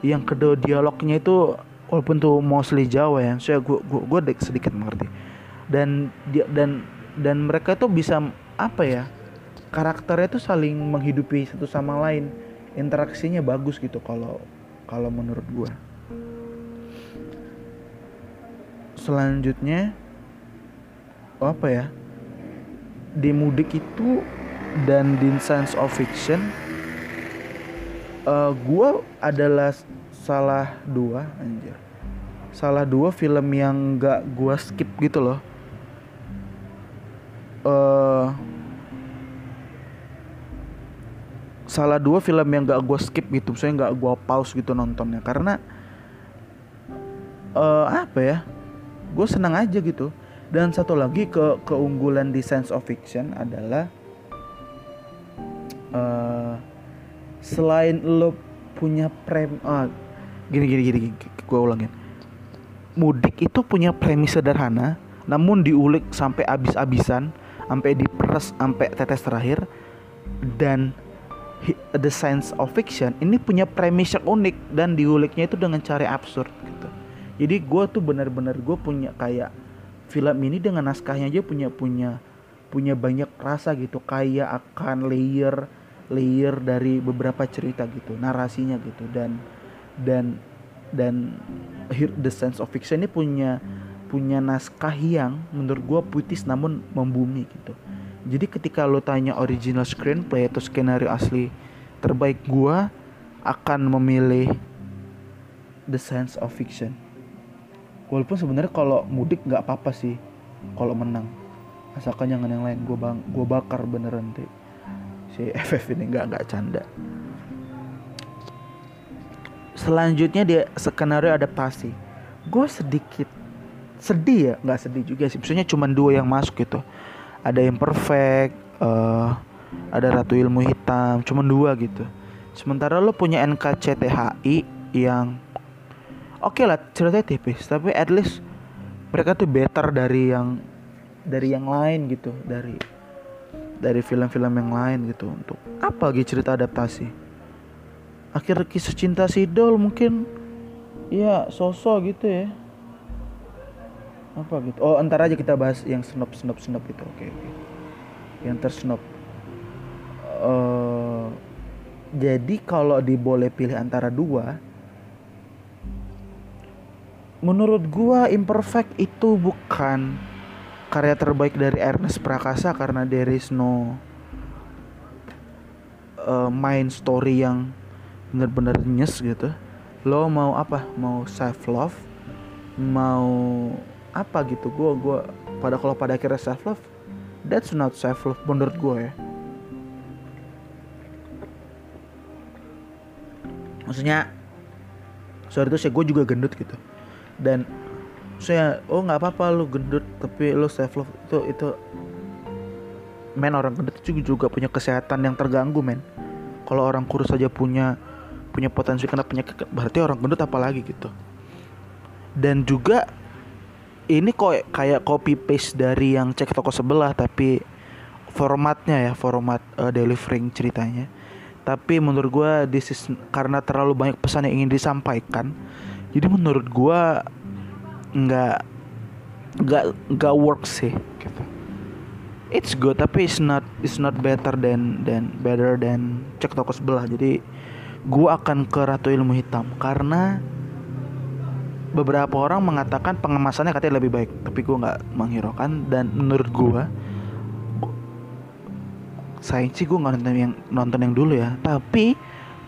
Speaker 1: Yang kedua dialognya itu walaupun tuh mostly Jawa ya saya gue gue gue sedikit mengerti. Dan dia dan dan mereka tuh bisa apa ya karakternya tuh saling menghidupi satu sama lain interaksinya bagus gitu kalau kalau menurut gue selanjutnya apa ya? Di mudik itu dan di Science of Fiction uh, gue adalah salah dua anjir. Salah dua film yang gak gue skip gitu loh. Uh, salah dua film yang gak gue skip gitu misalnya gak gue pause gitu nontonnya. Karena uh, apa ya gue senang aja gitu. Dan satu lagi ke keunggulan di Sense of Fiction adalah uh, selain lo punya prem uh, gini gini gini, gini gue ulangin. Mudik itu punya premis sederhana namun diulik sampai abis-abisan sampai diperes sampai tetes terakhir dan The Science of Fiction ini punya premis yang unik dan diuliknya itu dengan cara absurd gitu. Jadi gue tuh benar-benar gue punya kayak film ini dengan naskahnya aja punya punya punya banyak rasa gitu. Kayak akan layer layer dari beberapa cerita gitu narasinya gitu. Dan dan dan The Sense of Fiction ini punya punya naskah yang menurut gue puitis namun membumi gitu jadi ketika lo tanya original screenplay atau skenario asli terbaik gue akan memilih The Sense of Fiction. Walaupun sebenarnya kalau mudik nggak apa-apa sih kalau menang. Asalkan jangan yang lain gue bang gue bakar beneran deh si FF ini nggak nggak canda. Selanjutnya dia skenario adaptasi. Gue sedikit sedih ya nggak sedih juga sih. Maksudnya cuma dua yang masuk gitu ada yang perfect uh, ada ratu ilmu hitam cuma dua gitu. Sementara lo punya NKCTHI yang oke okay lah ceritanya tipis tapi at least mereka tuh better dari yang dari yang lain gitu dari dari film-film yang lain gitu. Untuk apa lagi cerita adaptasi? Akhir kisah cinta Sidol mungkin ya sosok gitu ya apa gitu? Oh entar aja kita bahas yang snop snop snop itu. Oke okay, okay. yang tersnop uh, jadi kalau diboleh pilih antara dua menurut gua imperfect itu bukan karya terbaik dari Ernest Prakasa karena there is no uh, main story yang benar-benar nyes gitu. Lo mau apa? Mau self love mau apa gitu. Gue gue pada kalau pada akhirnya self love that's not self love menurut gue ya. Maksudnya sorry itu saya gue juga gendut gitu. Dan saya oh nggak apa-apa lu gendut tapi lu self love itu itu men orang gendut itu juga punya kesehatan yang terganggu men. Kalau orang kurus saja punya punya potensi kena penyakit berarti orang gendut apalagi gitu. Dan juga ini kok kayak copy paste dari yang cek toko sebelah tapi formatnya ya format uh, delivering ceritanya. Tapi menurut gue this is karena terlalu banyak pesan yang ingin disampaikan jadi menurut gue nggak nggak nggak work sih gitu. It's good tapi it's not it's not better than than better than cek toko sebelah. Jadi gue akan ke Ratu Ilmu Hitam karena beberapa orang mengatakan pengemasannya katanya lebih baik tapi gue nggak menghiraukan. Dan menurut gue sayang sih gue nggak nonton yang nonton yang dulu ya. Tapi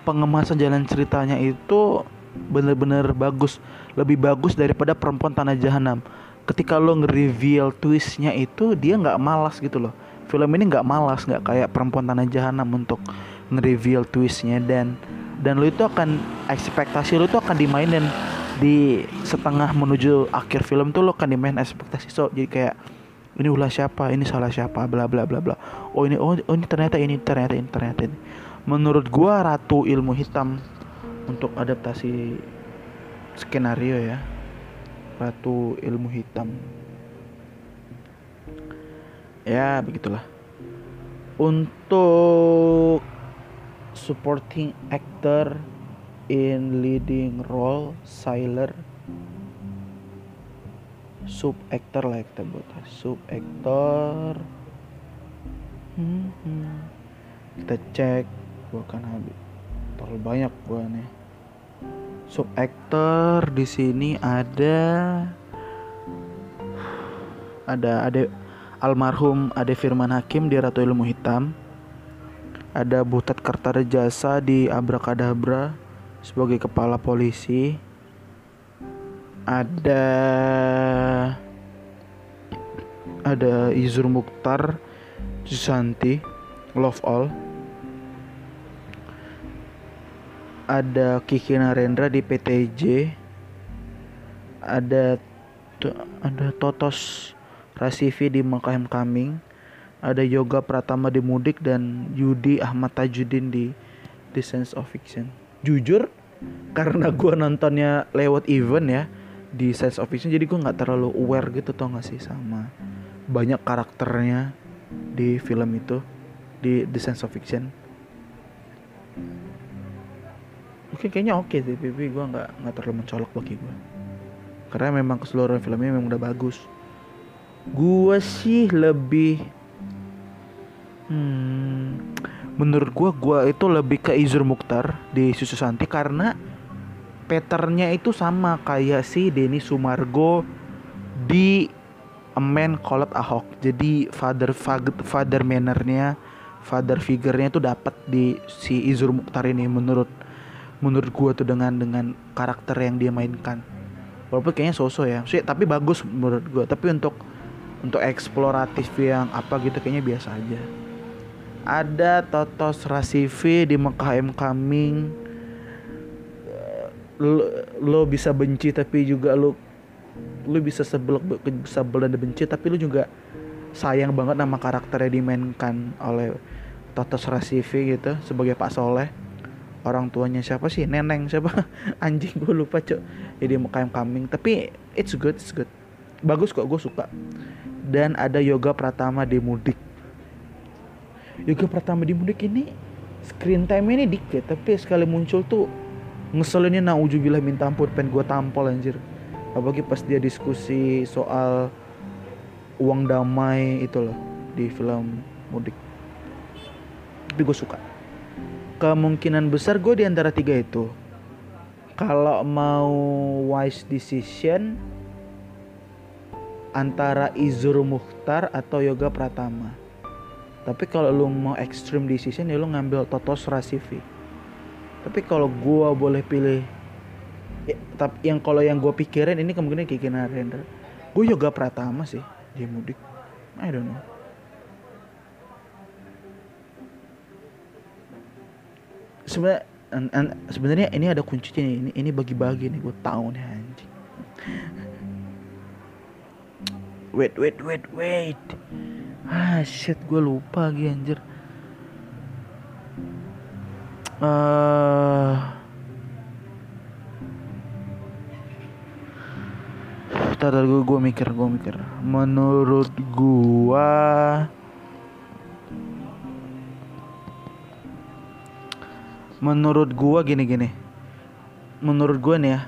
Speaker 1: pengemasan jalan ceritanya itu bener-bener bagus. Lebih bagus daripada perempuan tanah jahanam. Ketika lo nge-reveal twistnya itu dia nggak malas gitu loh. Film ini nggak malas nggak kayak perempuan tanah jahanam untuk nge-reveal twistnya. Dan dan lo itu akan ekspektasi lo itu akan dimainin di setengah menuju akhir film tuh lo kan dimain ekspektasi so jadi kayak ini ulah siapa ini salah siapa bla bla bla bla. Oh ini oh, oh ini ternyata ini ternyata ini ternyata ini. Menurut gua ratu ilmu hitam untuk adaptasi skenario ya ratu ilmu hitam. Ya begitulah. Untuk supporting actor in leading role Sailor. Sub actor lah kita buat sub actor hmm, hmm. kita cek gua kan habis. Terlalu banyak gua nih. Sub actor di sini ada ada ada almarhum Ade Firman Hakim di Ratu Ilmu Hitam. Ada Butet Kertarejasa di Abrakadabra sebagai kepala polisi ada ada Izur Mukhtar Susanti Love All. Ada Kiki Narendra di PTJ ada ada Totos Rasifi di Mekah Coming ada Yoga Pratama di Mudik dan Yudi Ahmad Tajudin di The Sense of Fiction jujur karena gue nontonnya lewat event ya di Sense of Fiction jadi gue nggak terlalu aware gitu tau gak sih sama banyak karakternya di film itu di The Sense of Fiction. Oke kayaknya oke sih tapi gue nggak nggak terlalu mencolok bagi gue karena memang keseluruhan filmnya memang udah bagus. Gue sih lebih hmm, menurut gue gue itu lebih ke Izur Mukhtar di Susu Santi karena patternnya itu sama kayak si Denny Sumargo di A Man Called Ahok jadi father father mannernya father figurnya itu dapat di si Izur Mukhtar ini menurut menurut gue tuh dengan dengan karakter yang dia mainkan. Walaupun kayaknya sosok ya. Sih tapi bagus menurut gue tapi untuk untuk eksploratif yang apa gitu kayaknya biasa aja ada Totos Rasifi di Mekah M. Coming lo, lo bisa benci tapi juga lo lu bisa sebel sebel dan benci tapi lu juga sayang banget nama karakter yang dimainkan oleh Totos Rasifi gitu sebagai Pak Soleh. Orang tuanya siapa sih? Neneng siapa? Anjing gue lupa cok jadi Mekam Kambing tapi it's good it's good. Bagus kok gue suka. Dan ada yoga pratama di mudik yoga pratama di mudik ini screen time ini dikit tapi sekali muncul tuh ngeselinnya naujubillah minta ampun pengen gue tampol anjir. Apalagi pas dia diskusi soal uang damai itu loh di film mudik. Tapi gue suka. Kemungkinan besar gue di antara tiga itu kalau mau wise decision antara Izur Mukhtar atau Yoga Pratama tapi kalau lu mau extreme decision ya lu ngambil Totos Rasifi tapi kalau gue boleh pilih ya, tapi yang kalau yang gue pikirin ini kemungkinan Kiki Narendra. Gue Yoga Pratama sih dia mudik. I don't know. Sebenarnya sebenarnya ini ada kuncinya ini ini bagi-bagi nih gue tahu nih anjing. Wait wait wait wait ah shit gue lupa lagi anjir. Uh, Tar, gue, gue mikir, gue mikir. Menurut gua menurut gua gini-gini menurut gua nih ya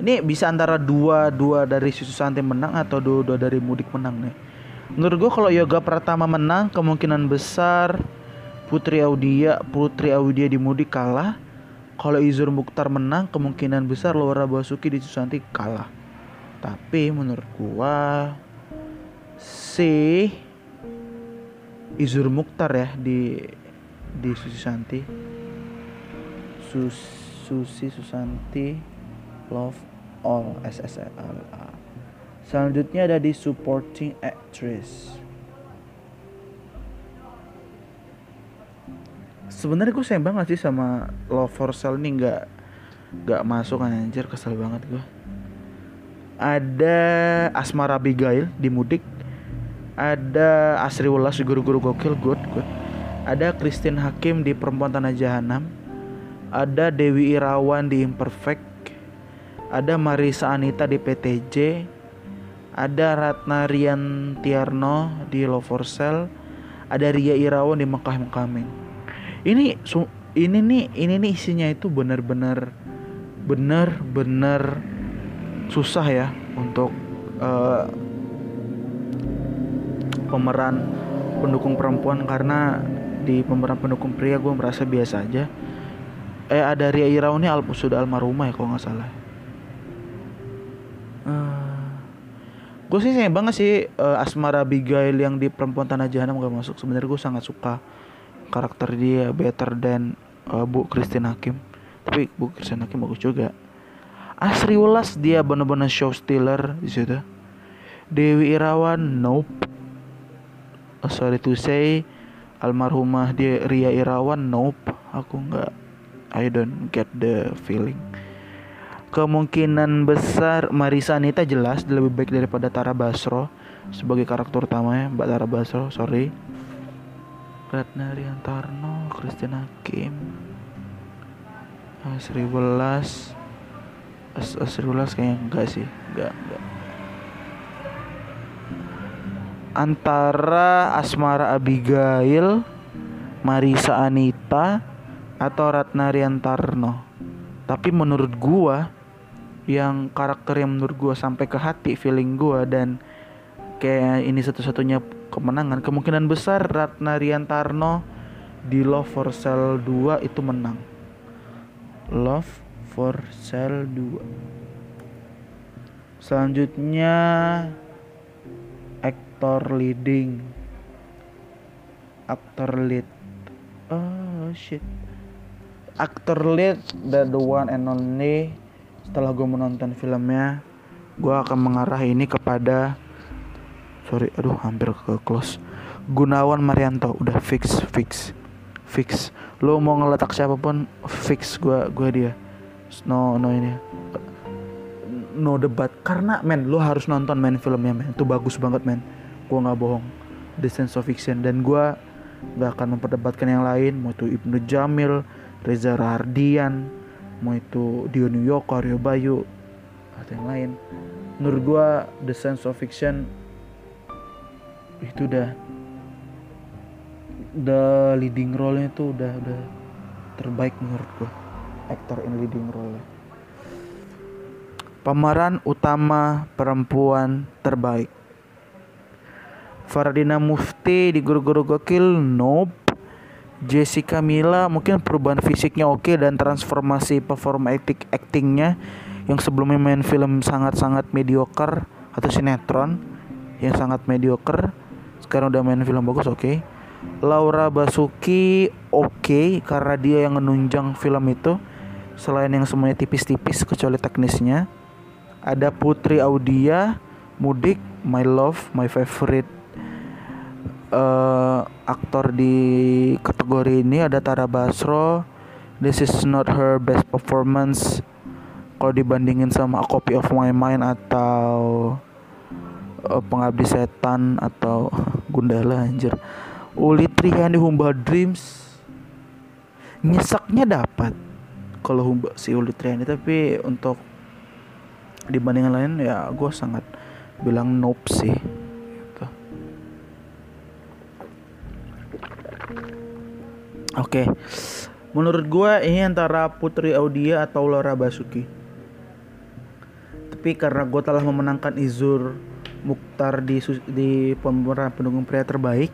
Speaker 1: ini bisa antara dua dua dari susu santai menang atau dua dua dari mudik menang nih menurut gua kalau yoga pertama menang kemungkinan besar Putri Audia Putri Audia di mudik kalah. Kalau Izur Mukhtar menang kemungkinan besar Laura Basuki di Susanti kalah. Tapi menurut gua si Izur Mukhtar ya di di Susanti. Sus Susi Susanti Love All SSLA Selanjutnya ada di Supporting Actress. Sebenarnya gue sayang banget sih sama Love for Sale ini nggak nggak masuk anjir kesel banget gue ada Asmara Abigail di Mudik. Ada Asri Wulas di Guru-Guru Gokil good good. Ada Christine Hakim di Perempuan Tanah Jahanam. Ada Dewi Irawan di Imperfect, ada Marisa Anita di PTJ, ada Ratna Rian Tiarno di Love for Sale, ada Ria Irawan di Mekah Mekamin. Ini ini nih ini nih isinya itu benar-benar benar-benar susah ya untuk uh, pemeran pendukung perempuan karena di pemeran pendukung pria gue merasa biasa aja. Eh ada Ria Irawan ini al sudah almarhumah ya kalau nggak salah. Uh, gue sih sayang banget sih uh, Asmara Abigail yang di perempuan tanah jahanam gak masuk. Sebenarnya gue sangat suka karakter dia better than uh, Bu Christine Hakim. Tapi Bu Christine Hakim bagus juga. Asri Ulas dia benar-benar show stealer di situ. Dewi Irawan nope. Sorry to say almarhumah dia Ria Irawan nope. Aku nggak I don't get the feeling kemungkinan besar Marisa Anita jelas lebih baik daripada Tara Basro sebagai karakter utamanya. Mbak Tara Basro sorry. Ratna Riantarno Christina Kim Asri Welas As Asri Welas kayaknya enggak sih. Enggak enggak. Antara Asmara Abigail Marisa Anita atau Ratna Riantarno tapi menurut gua yang karakter yang menurut gua sampai ke hati feeling gua dan kayak ini satu-satunya kemenangan. Kemungkinan besar Ratna Riantarno di Love for Sale 2 itu menang. Love for Sale 2 selanjutnya aktor leading. Aktor lead. Oh shit. Aktor lead the, the one and only setelah gue menonton filmnya gue akan mengarah ini kepada sorry aduh hampir ke close. Gunawan Marianto udah fix fix fix. Lo mau ngeletak siapa pun fix gue gue dia. No no ini. No debat. Karena men lo harus nonton main filmnya men. Itu bagus banget men. Gue nggak bohong. The Sense of Fiction. Dan gue gak akan memperdebatkan yang lain mau itu Ibnu Jamil Reza Rahardian mau itu Dio New York, Aryo Bayu atau yang lain. Menurut gua The Sense of Fiction itu udah the leading role-nya itu udah udah terbaik menurut gua. Aktor in leading role pemeran utama perempuan terbaik. Faradina Mufti di Guru-Guru Gokil? Nope Jessica Mila mungkin perubahan fisiknya oke dan transformasi performa acting actingnya. Yang sebelumnya main film sangat-sangat mediocre atau sinetron yang sangat mediocre sekarang udah main film bagus oke. Okay. Laura Basuki oke okay, karena dia yang menunjang film itu. Selain yang semuanya tipis-tipis kecuali teknisnya. Ada Putri Audia Mudik My Love My Favorite uh, aktor di kategori ini ada Tara Basro. This is not her best performance kalau dibandingin sama A Copy of My Mind atau uh, Pengabdi Setan atau Gundala anjir. Uli Triani Humba Dreams nyesaknya dapat kalau Humba si Uli Triani tapi untuk dibandingin lain ya gue sangat bilang nope sih Oke. Okay. Menurut gue ini antara Putri Audia atau Laura Basuki. Tapi karena gue telah memenangkan Izur Mukhtar di di pemeran pendukung pria terbaik,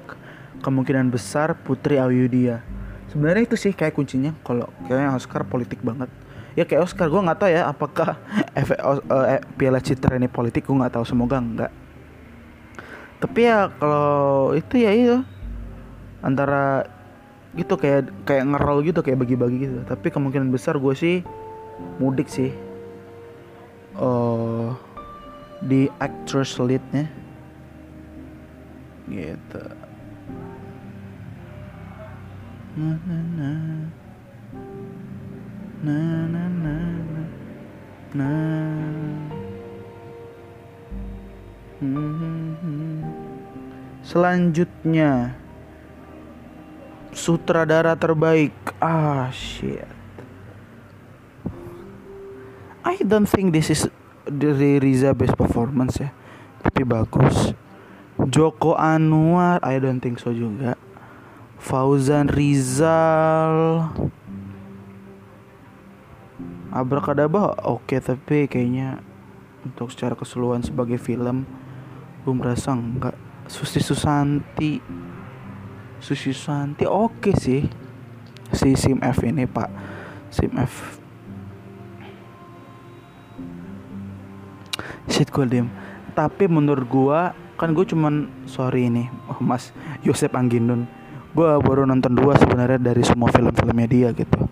Speaker 1: kemungkinan besar Putri Audia. Sebenarnya itu sih kayak kuncinya kalau kayaknya Oscar politik banget. Ya kayak Oscar gue nggak tahu ya apakah efek uh, Piala Citra ini politik gue nggak tahu semoga enggak. Tapi ya kalau itu ya itu antara gitu kayak kayak ngerol gitu kayak bagi-bagi gitu. Tapi kemungkinan besar gue sih mudik sih. Uh, di actress leadnya. Gitu. Na na na. Na na na na. Hmm, selanjutnya sutradara terbaik. Ah shit. I don't think this is the Riza best performance ya. Tapi bagus. Joko Anwar I don't think so juga. Fauzan Rizal. Abrakadabra oke okay, tapi kayaknya untuk secara keseluruhan sebagai film gue merasa enggak. Susi Susanti Susi Santi oke okay sih. Si Sim F ini Pak. Sim F. Shit gue diem. Tapi menurut gue kan gue cuman sorry ini oh, Mas Yosep Angginun gue baru nonton dua sebenarnya dari semua film-filmnya dia gitu.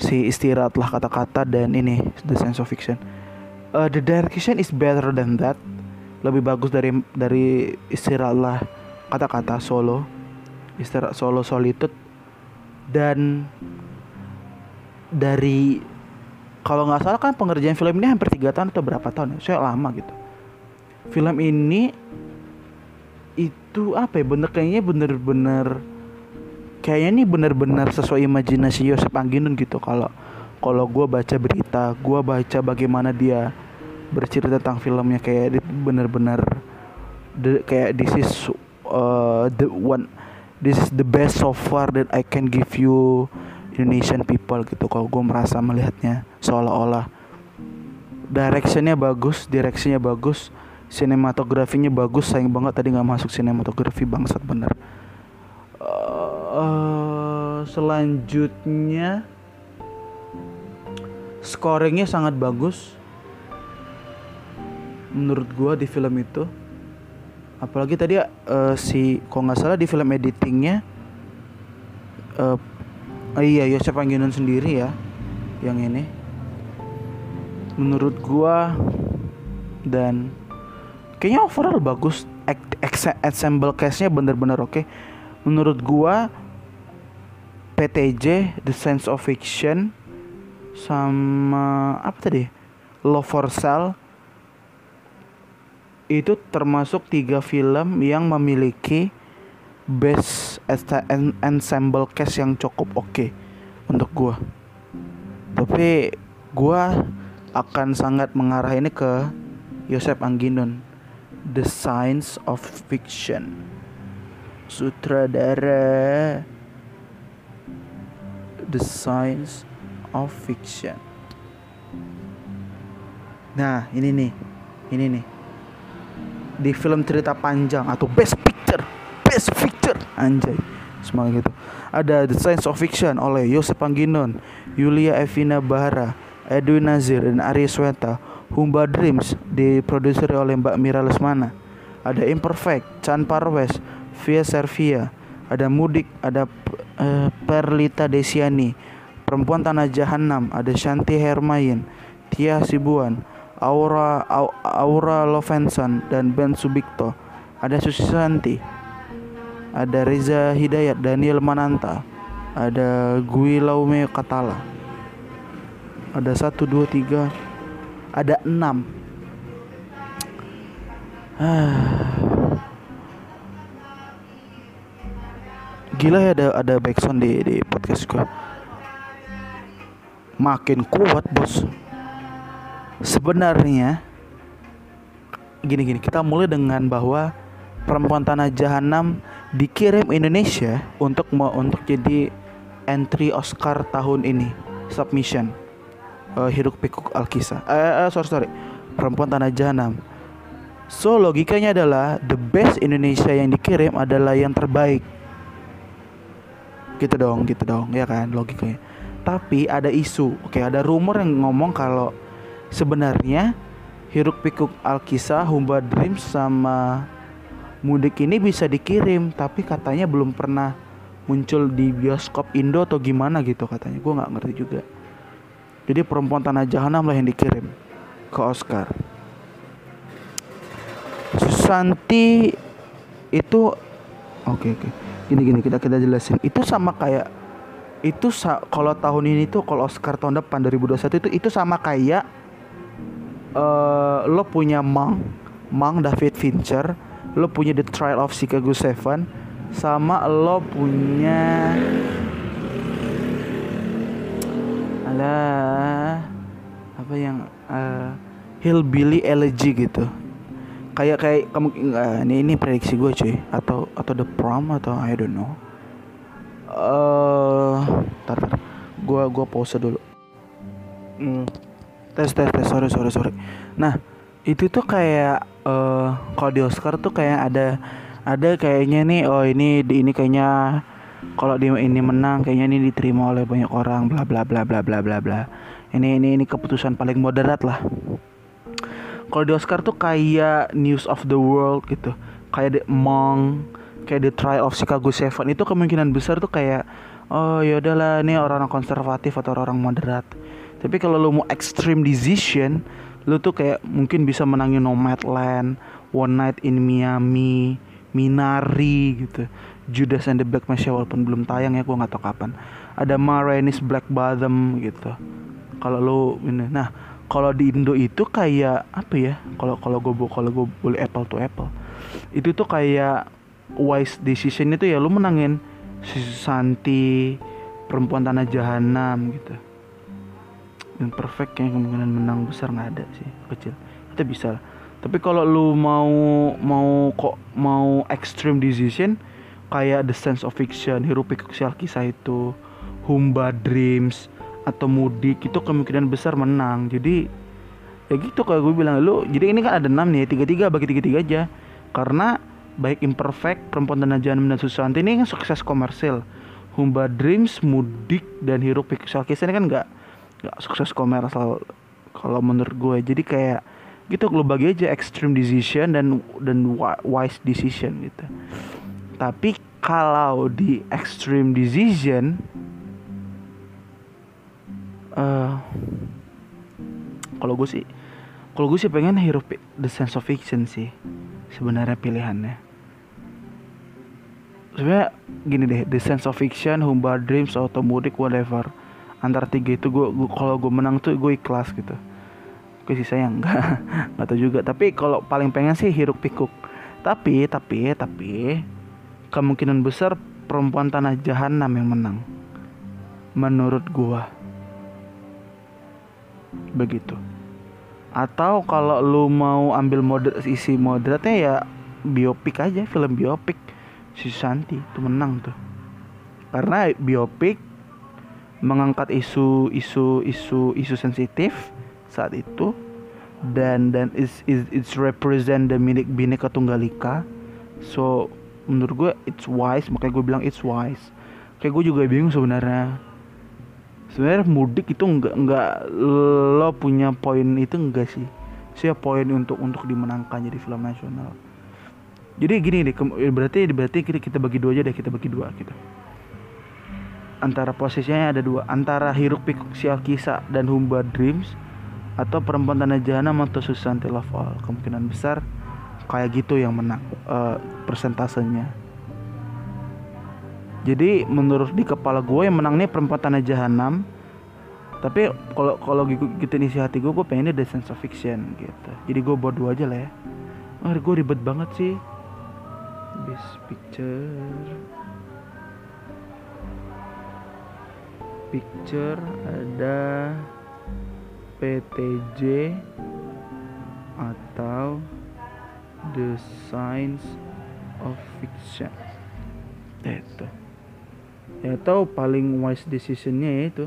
Speaker 1: Si istirahatlah kata-kata dan ini The Sense of Fiction. Uh, the direction is better than that. Lebih bagus dari dari istirahatlah kata-kata solo istirahat solo solitude. Dan dari kalau nggak salah kan pengerjaan film ini hampir tiga tahun atau berapa tahun ya? Saya lama gitu. Film ini itu apa ya? Bener kayaknya bener-bener kayaknya ini bener-bener sesuai imajinasi Yosep Angginun gitu. Kalau kalau gue baca berita gue baca bagaimana dia bercerita tentang filmnya kayak bener-bener kayak this is uh, the one this is the best so far that I can give you Indonesian people gitu. Kalau gue merasa melihatnya seolah-olah. Directionnya bagus direksinya bagus sinematografinya bagus. Sayang banget tadi nggak masuk sinematografi bangsat bener. Uh, selanjutnya scoringnya sangat bagus. Menurut gua di film itu apalagi tadi uh, si kok nggak salah di film editingnya uh, iya Yosef Angginun sendiri ya yang ini menurut gua dan kayaknya overall bagus ensemble cast-nya bener-bener oke okay. menurut gua PTJ The Sense of Fiction sama apa tadi Love for Sale itu termasuk tiga film yang memiliki best ensemble cast yang cukup oke okay untuk gua. Tapi gua akan sangat mengarah ini ke Yosef Angginun The Science of Fiction. Sutradara The Science of Fiction. Nah ini nih Ini nih Di film cerita panjang Atau Best Picture Best Picture Anjay Semangat gitu. Ada The Science of Fiction oleh Yosef Angginon Yulia Evina Bahara Edwin Nazir dan Arya Sweta Humba Dreams diproduksi oleh Mbak Mira Lesmana. Ada Imperfect, Chan Parwes, Via Servia, ada Mudik, ada uh, Perlita Desiani, Perempuan Tanah Jahanam, ada Shanti Hermayin, Tia Sibuan, Aura Aura Lovensan dan Ben Subikto. Ada Susanti. Ada Reza Hidayat, Daniel Mananta. Ada Gui Laume Katala. Ada satu dua tiga ada enam gila ya ada ada backsound di di podcast gue makin kuat bos sebenarnya gini gini kita mulai dengan bahwa perempuan tanah jahanam dikirim Indonesia untuk untuk jadi entry Oscar tahun ini submission uh, Hiruk Pikuk Alkisa. Eh, uh, sorry sorry. Perempuan Tanah Jahanam. So logikanya adalah the best Indonesia yang dikirim adalah yang terbaik. Gitu dong, gitu dong, ya kan logikanya. Tapi ada isu, oke ada rumor yang ngomong kalau sebenarnya Hiruk Pikuk Alkisa, Humba Dreams sama Mudik ini bisa dikirim, tapi katanya belum pernah muncul di bioskop Indo atau gimana gitu katanya. Gue nggak ngerti juga. Jadi perempuan tanah jahanam lah yang dikirim ke Oscar. Susanti itu oke okay, oke. Okay. Gini gini kita kita jelasin. Itu sama kayak itu kalau tahun ini tuh kalau Oscar tahun depan 2021 itu itu sama kayak uh, lo punya Mang Mang David Fincher, lo punya The Trial of Chicago Seven, sama lo punya adalah apa yang uh, hillbilly elegy gitu kayak kayak kamu uh, ini ini prediksi gue cuy atau atau the prom atau I don't know uh, tar, tar. gue gue pause dulu hmm. Tes tes tes. Sorry sorry sorry. Nah itu tuh kayak uh, kalau di Oscar tuh kayak ada ada kayaknya nih oh ini ini kayaknya kalau di ini menang kayaknya ini diterima oleh banyak orang bla bla bla bla bla bla bla. Ini ini ini keputusan paling moderat lah. Kalau di Oscar tuh kayak News of the World gitu. Kayak The Monk kayak The Trial of Chicago Seven. Itu kemungkinan besar tuh kayak oh ya udahlah ini orang-orang konservatif atau orang moderat tapi kalau lu mau extreme decision lu tuh kayak mungkin bisa menangin Nomadland One Night in Miami Minari gitu. Judas and the Black Messiah walaupun belum tayang ya gue nggak tahu kapan. Ada Ma Rainey's Black Bottom gitu. Kalau lo ini nah kalau di Indo itu kayak apa ya? Kalau kalau gue kalau gue boleh apple to apple. Itu tuh kayak wise decision itu ya lu menangin Santi perempuan tanah jahanam gitu dan perfect yang kemungkinan menang besar nggak ada sih kecil kita bisa tapi kalau lu mau mau kok mau extreme decision kayak The Sense of Fiction, Hirup Pikuk Kisah itu, Humba Dreams atau Mudik itu kemungkinan besar menang. Jadi ya gitu kalau gue bilang lu. Jadi ini kan ada enam nih, tiga tiga bagi tiga tiga aja. Karena baik imperfect, perempuan dan Janam dan Susanti ini kan sukses komersil. Humba Dreams, Mudik dan Hirup Pikuk Kisah ini kan nggak nggak sukses komersil kalau menurut gue. Jadi kayak gitu lo bagi aja extreme decision dan dan wise decision gitu. Tapi kalau di extreme decision uh, kalau gue sih kalau gue sih pengen hirup the sense of fiction sih sebenarnya pilihannya. Sebenarnya gini deh the sense of fiction humba dreams automudik whatever antara tiga itu gue, gue kalau gue menang tuh gue ikhlas gitu. Oke sih saya enggak nggak tahu juga. Tapi kalau paling pengen sih hiruk pikuk. Tapi tapi tapi kemungkinan besar perempuan tanah jahanam yang menang. Menurut gua. Begitu. Atau kalau lu mau ambil mode isi moderatnya ya biopik aja film biopik. Si Santi itu menang tuh. Karena biopik mengangkat isu isu isu isu sensitif saat itu. Dan dan is is it's represent the minik bineka tunggal ika. So menurut gue it's wise. Makanya gue bilang it's wise. Kayak gue juga bingung sebenarnya. Sebenarnya mudik itu enggak enggak lo punya poin itu enggak sih? Sih poin untuk untuk dimenangkan jadi film nasional. Jadi gini deh berarti berarti kita kita bagi dua aja deh kita bagi dua gitu antara posisinya ada dua antara hiruk pikuk sial kisah dan humba dreams atau perempuan tanah jahanam atau Susanti Love All. Kemungkinan besar kayak gitu yang menang uh, persentasenya. Jadi menurut di kepala gue yang menang nih perempuan tanah jahanam tapi kalau kalau gitu, gitu isi hati gue gue pengennya The Sense of Fiction gitu. Jadi gue buat dua aja lah ya. Oh, gue ribet banget sih. Best Picture Picture ada PTJ atau The Science of Fiction. Itu. Ya tahu paling wise decisionnya itu.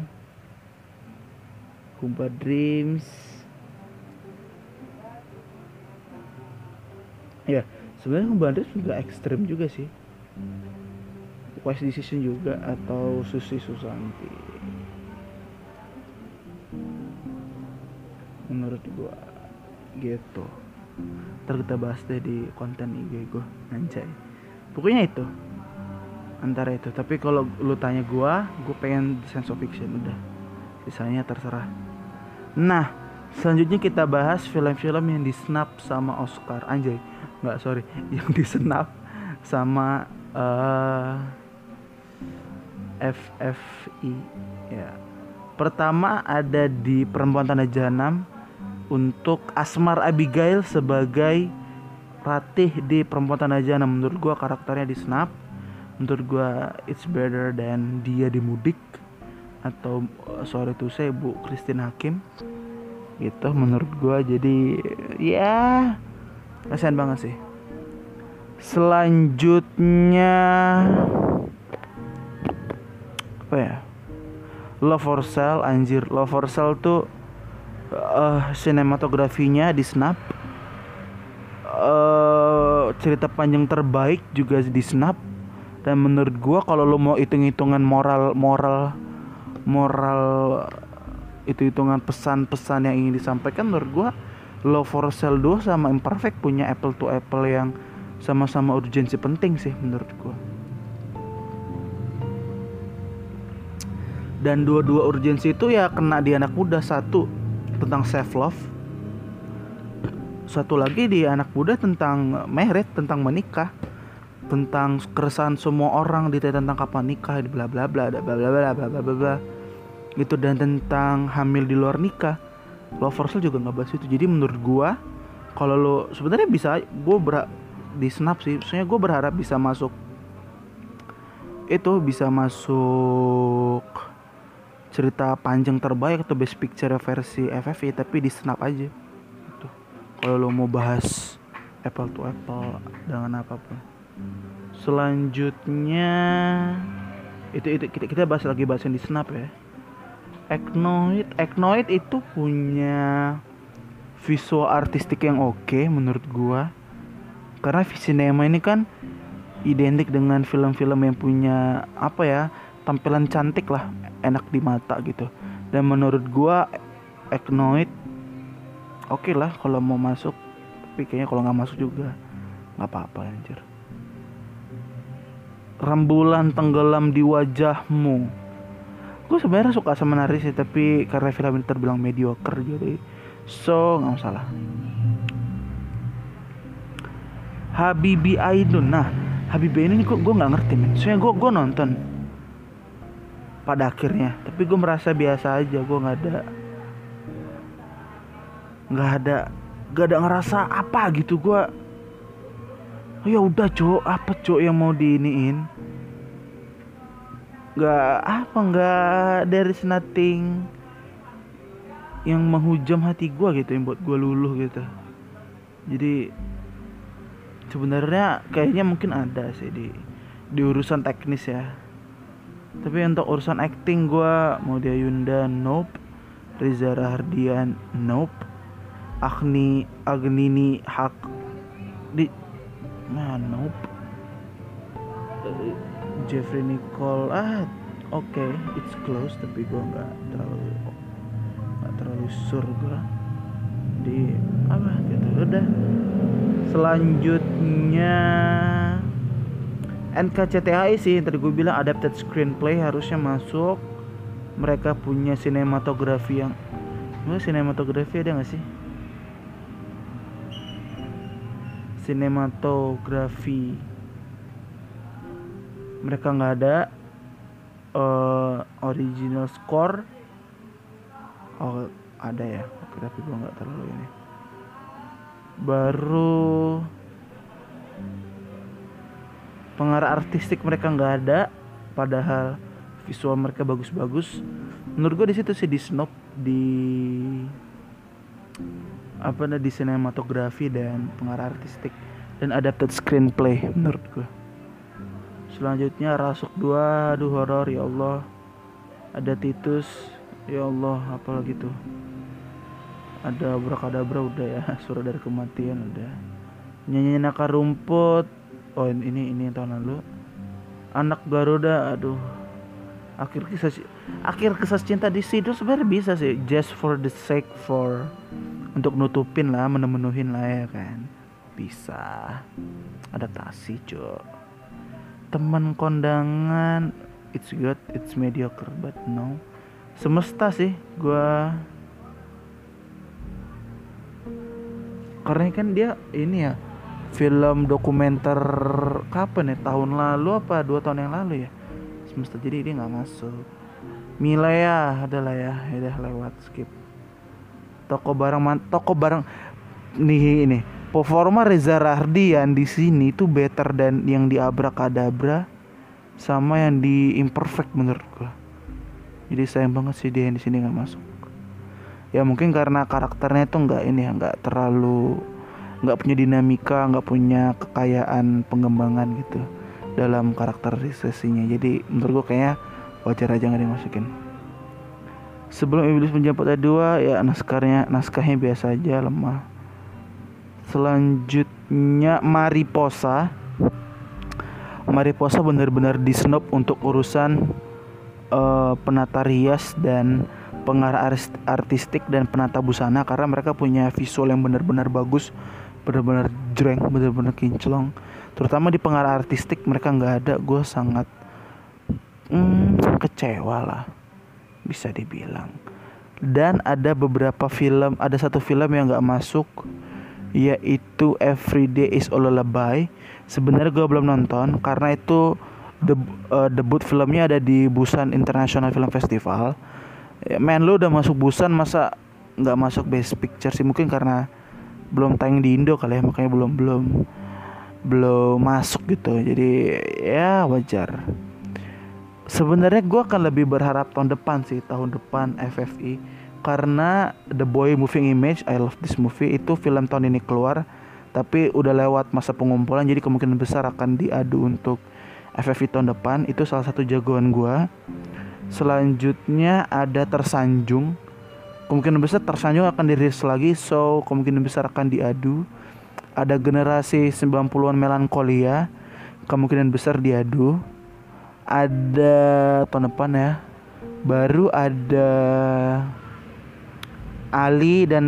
Speaker 1: Kumpa Dreams. Ya sebenarnya Kumpa Dreams juga ekstrim juga sih. Wise decision juga atau Susi Susanti menurut gua gitu. Ntar kita bahas deh di konten IG gue anjay. Pokoknya itu antara itu. Tapi kalau lu tanya gua gue pengen sense of fiction udah. Sisanya terserah. Nah selanjutnya kita bahas film-film yang di snap sama Oscar. Anjay nggak sorry. Yang di snap sama uh, eh, FFI ya. Pertama ada di Perempuan Tanda Jahanam untuk Asmar Abigail sebagai Ratih di Perempuan Tanah Jana menurut gue karakternya di Snap menurut gue it's better than dia di Mudik atau uh, sorry tuh saya Bu Christine Hakim. Gitu menurut gue jadi ya kasihan banget sih. Selanjutnya apa ya? Love for Sale anjir. Love for Sale tuh uh, sinematografinya di snap. Uh, cerita panjang terbaik juga di snap. Dan menurut gua kalau lo mau hitung-hitungan moral moral moral itu hitungan pesan-pesan yang ingin disampaikan menurut gua Love for Sale 2 sama Imperfect punya apple to apple yang sama-sama urgensi penting sih menurut gua. Dan dua-dua urgensi itu ya kena di anak muda satu tentang self love satu lagi di anak muda tentang merit tentang menikah tentang keresahan semua orang di tentang kapan nikah bla bla bla bla bla bla bla bla bla bla. Gitu dan tentang hamil di luar nikah. Loversel juga nggak bahas itu. Jadi menurut gua kalau lo sebenarnya bisa gue ber di snap sih. Soalnya gue berharap bisa masuk itu bisa masuk cerita panjang terbaik atau best picture versi FFI tapi di snap aja. Gitu. kalau lo mau bahas apple to apple dengan apa pun. Selanjutnya itu itu kita kita bahas lagi bahas yang di snap ya. Eknoid Eknoid itu punya visual artistik yang oke okay, menurut gua. Karena cinema ini kan identik dengan film-film yang punya apa ya tampilan cantik lah enak di mata gitu. Dan menurut gua Eknoid oke okay lah kalau mau masuk tapi kayaknya kalau nggak masuk juga nggak apa-apa anjir. Rembulan tenggelam di wajahmu. Gue sebenarnya suka sama Naris sih tapi karena film ini terbilang mediocre jadi so nggak masalah. Habibi Ainun. Nah Habibi ini kok gue nggak ngerti men. Soalnya gue gue nonton pada akhirnya. Tapi gue merasa biasa aja gue nggak ada nggak ada nggak ada ngerasa apa gitu. Gue oh, ya udah cowok apa cowok yang mau diiniin? Nggak apa nggak dari nothing yang menghujam hati gue gitu yang buat gue luluh gitu. Jadi sebenarnya kayaknya mungkin ada sih di di urusan teknis ya tapi untuk urusan acting gue mau dia Yunda nope. Riza Rahardian nope. Agni Agnini Hak di nah nope. Jeffrey Nicole ah oke. Okay, it's close tapi gue nggak terlalu nggak terlalu sur gue di apa gitu. Udah. Selanjutnya NKCTHI sih tadi gue bilang adapted screenplay harusnya masuk. Mereka punya sinematografi yang Gue sinematografi ada gak sih? Sinematografi. Mereka nggak ada. Uh, original score. Oh ada ya? Tapi gue nggak terlalu ini. Baru pengarah artistik mereka nggak ada padahal visual mereka bagus-bagus. Menurut gue di situ sih di snob di apa di sinematografi dan pengarah artistik dan adapted screenplay menurut gue selanjutnya Rasuk 2 aduh horor ya Allah. Ada Titus ya Allah apalagi tuh? Ada Brakadabra udah ya suara dari kematian udah. Nyanyi nakar rumput oh ini ini tahun lalu. Anak Garuda aduh. Akhir kisah akhir kisah cinta di situ sebenarnya bisa sih. Just for the sake for untuk nutupin lah menemenuhin lah ya kan. Bisa. Adaptasi cuy teman kondangan it's good it's mediocre but no. Semesta sih gue karena kan dia ini ya film dokumenter kapan ya? Tahun lalu apa dua tahun yang lalu ya? Semesta jadi dia nggak masuk. Mila ya adalah ya. Udah lewat skip. Toko barang toko barang nih ini. Performa Reza Rahardian di sini tuh better dan yang di Abrakadabra sama yang di Imperfect menurut gua. Jadi sayang banget sih dia yang di sini nggak masuk. Ya mungkin karena karakternya tuh nggak ini ya nggak terlalu nggak punya dinamika, nggak punya kekayaan pengembangan gitu dalam karakterisasinya. Jadi menurut gua kayaknya wajar aja nggak dimasukin. Sebelum Iblis menjemput A2 ya naskahnya naskahnya biasa aja lemah selanjutnya Mariposa Mariposa benar-benar di snob untuk urusan uh, penata rias dan pengarah artistik dan penata busana karena mereka punya visual yang benar-benar bagus benar-benar jreng benar-benar kinclong terutama di pengarah artistik mereka nggak ada gue sangat hmm, kecewa lah bisa dibilang dan ada beberapa film ada satu film yang nggak masuk yaitu Everyday is a Lullaby. Sebenarnya gue belum nonton karena itu deb uh, debut filmnya ada di Busan International Film Festival. Ya, men lu udah masuk Busan masa nggak masuk Best Picture sih mungkin karena belum tayang di Indo kali ya makanya belum belum belum masuk gitu. Jadi ya wajar. Sebenarnya gue akan lebih berharap tahun depan sih tahun depan FFI karena The Boy Moving Image I Love This Movie itu film tahun ini keluar tapi udah lewat masa pengumpulan jadi kemungkinan besar akan diadu untuk FFI tahun depan. Itu salah satu jagoan gue selanjutnya ada Tersanjung kemungkinan besar Tersanjung akan dirilis lagi so kemungkinan besar akan diadu. Ada generasi 90-an melankolia kemungkinan besar diadu. Ada tahun depan ya baru ada Ali dan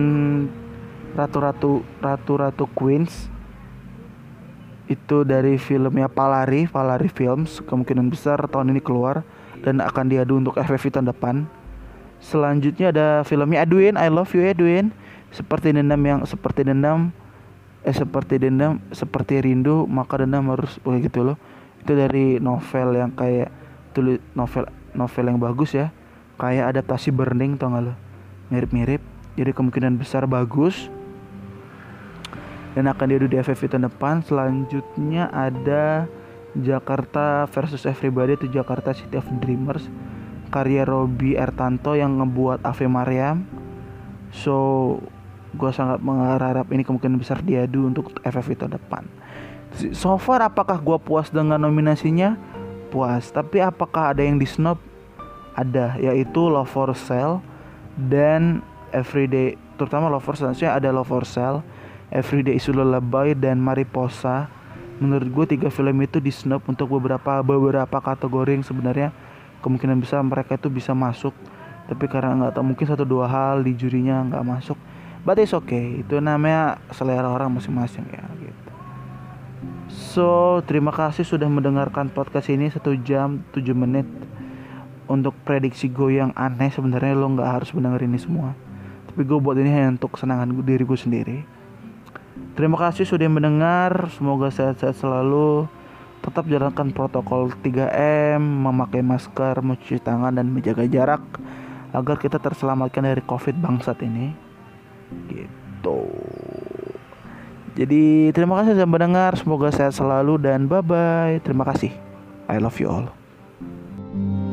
Speaker 1: ratu-ratu ratu-ratu Queens. Itu dari filmnya Palari Palari Films kemungkinan besar tahun ini keluar dan akan diadu untuk FFV tahun depan selanjutnya ada filmnya Edwin I Love You Edwin. Seperti dendam yang seperti dendam eh seperti dendam seperti rindu maka dendam harus kayak gitu loh. Itu dari novel yang kayak tulis novel novel yang bagus ya. Kayak adaptasi Burning tau gak lo? Mirip-mirip. Jadi kemungkinan besar bagus. Dan akan diadu di FFV tahun depan. Selanjutnya ada Jakarta versus Everybody itu Jakarta City of Dreamers karya Robi Ertanto yang ngebuat Ave Mariam so gue sangat mengharap ini kemungkinan besar diadu untuk FFV tahun depan. So far apakah gue puas dengan nominasinya? Puas. Tapi apakah ada yang di snob? Ada, yaitu Love for Sale dan Everyday. Terutama Love for Sale, ada Love for Sale, Everyday Isu Lullaby dan Mariposa. Menurut gue tiga film itu di snob untuk beberapa beberapa kategori yang sebenarnya kemungkinan besar mereka itu bisa masuk. Tapi karena nggak tahu mungkin satu dua hal di jurinya nggak masuk. But it's okay. Itu namanya selera orang masing-masing ya gitu. So terima kasih sudah mendengarkan podcast ini satu jam 7 menit untuk prediksi gue yang aneh. Sebenarnya lo nggak harus mendengar ini semua. Tapi gue buat ini hanya untuk kesenangan diri gue sendiri. Terima kasih sudah mendengar. Semoga sehat-sehat selalu tetap jalankan protokol 3M, memakai masker, mencuci tangan dan menjaga jarak agar kita terselamatkan dari Covid bangsat ini. Gitu. Jadi terima kasih sudah mendengar. Semoga sehat selalu dan bye bye terima kasih. I love you all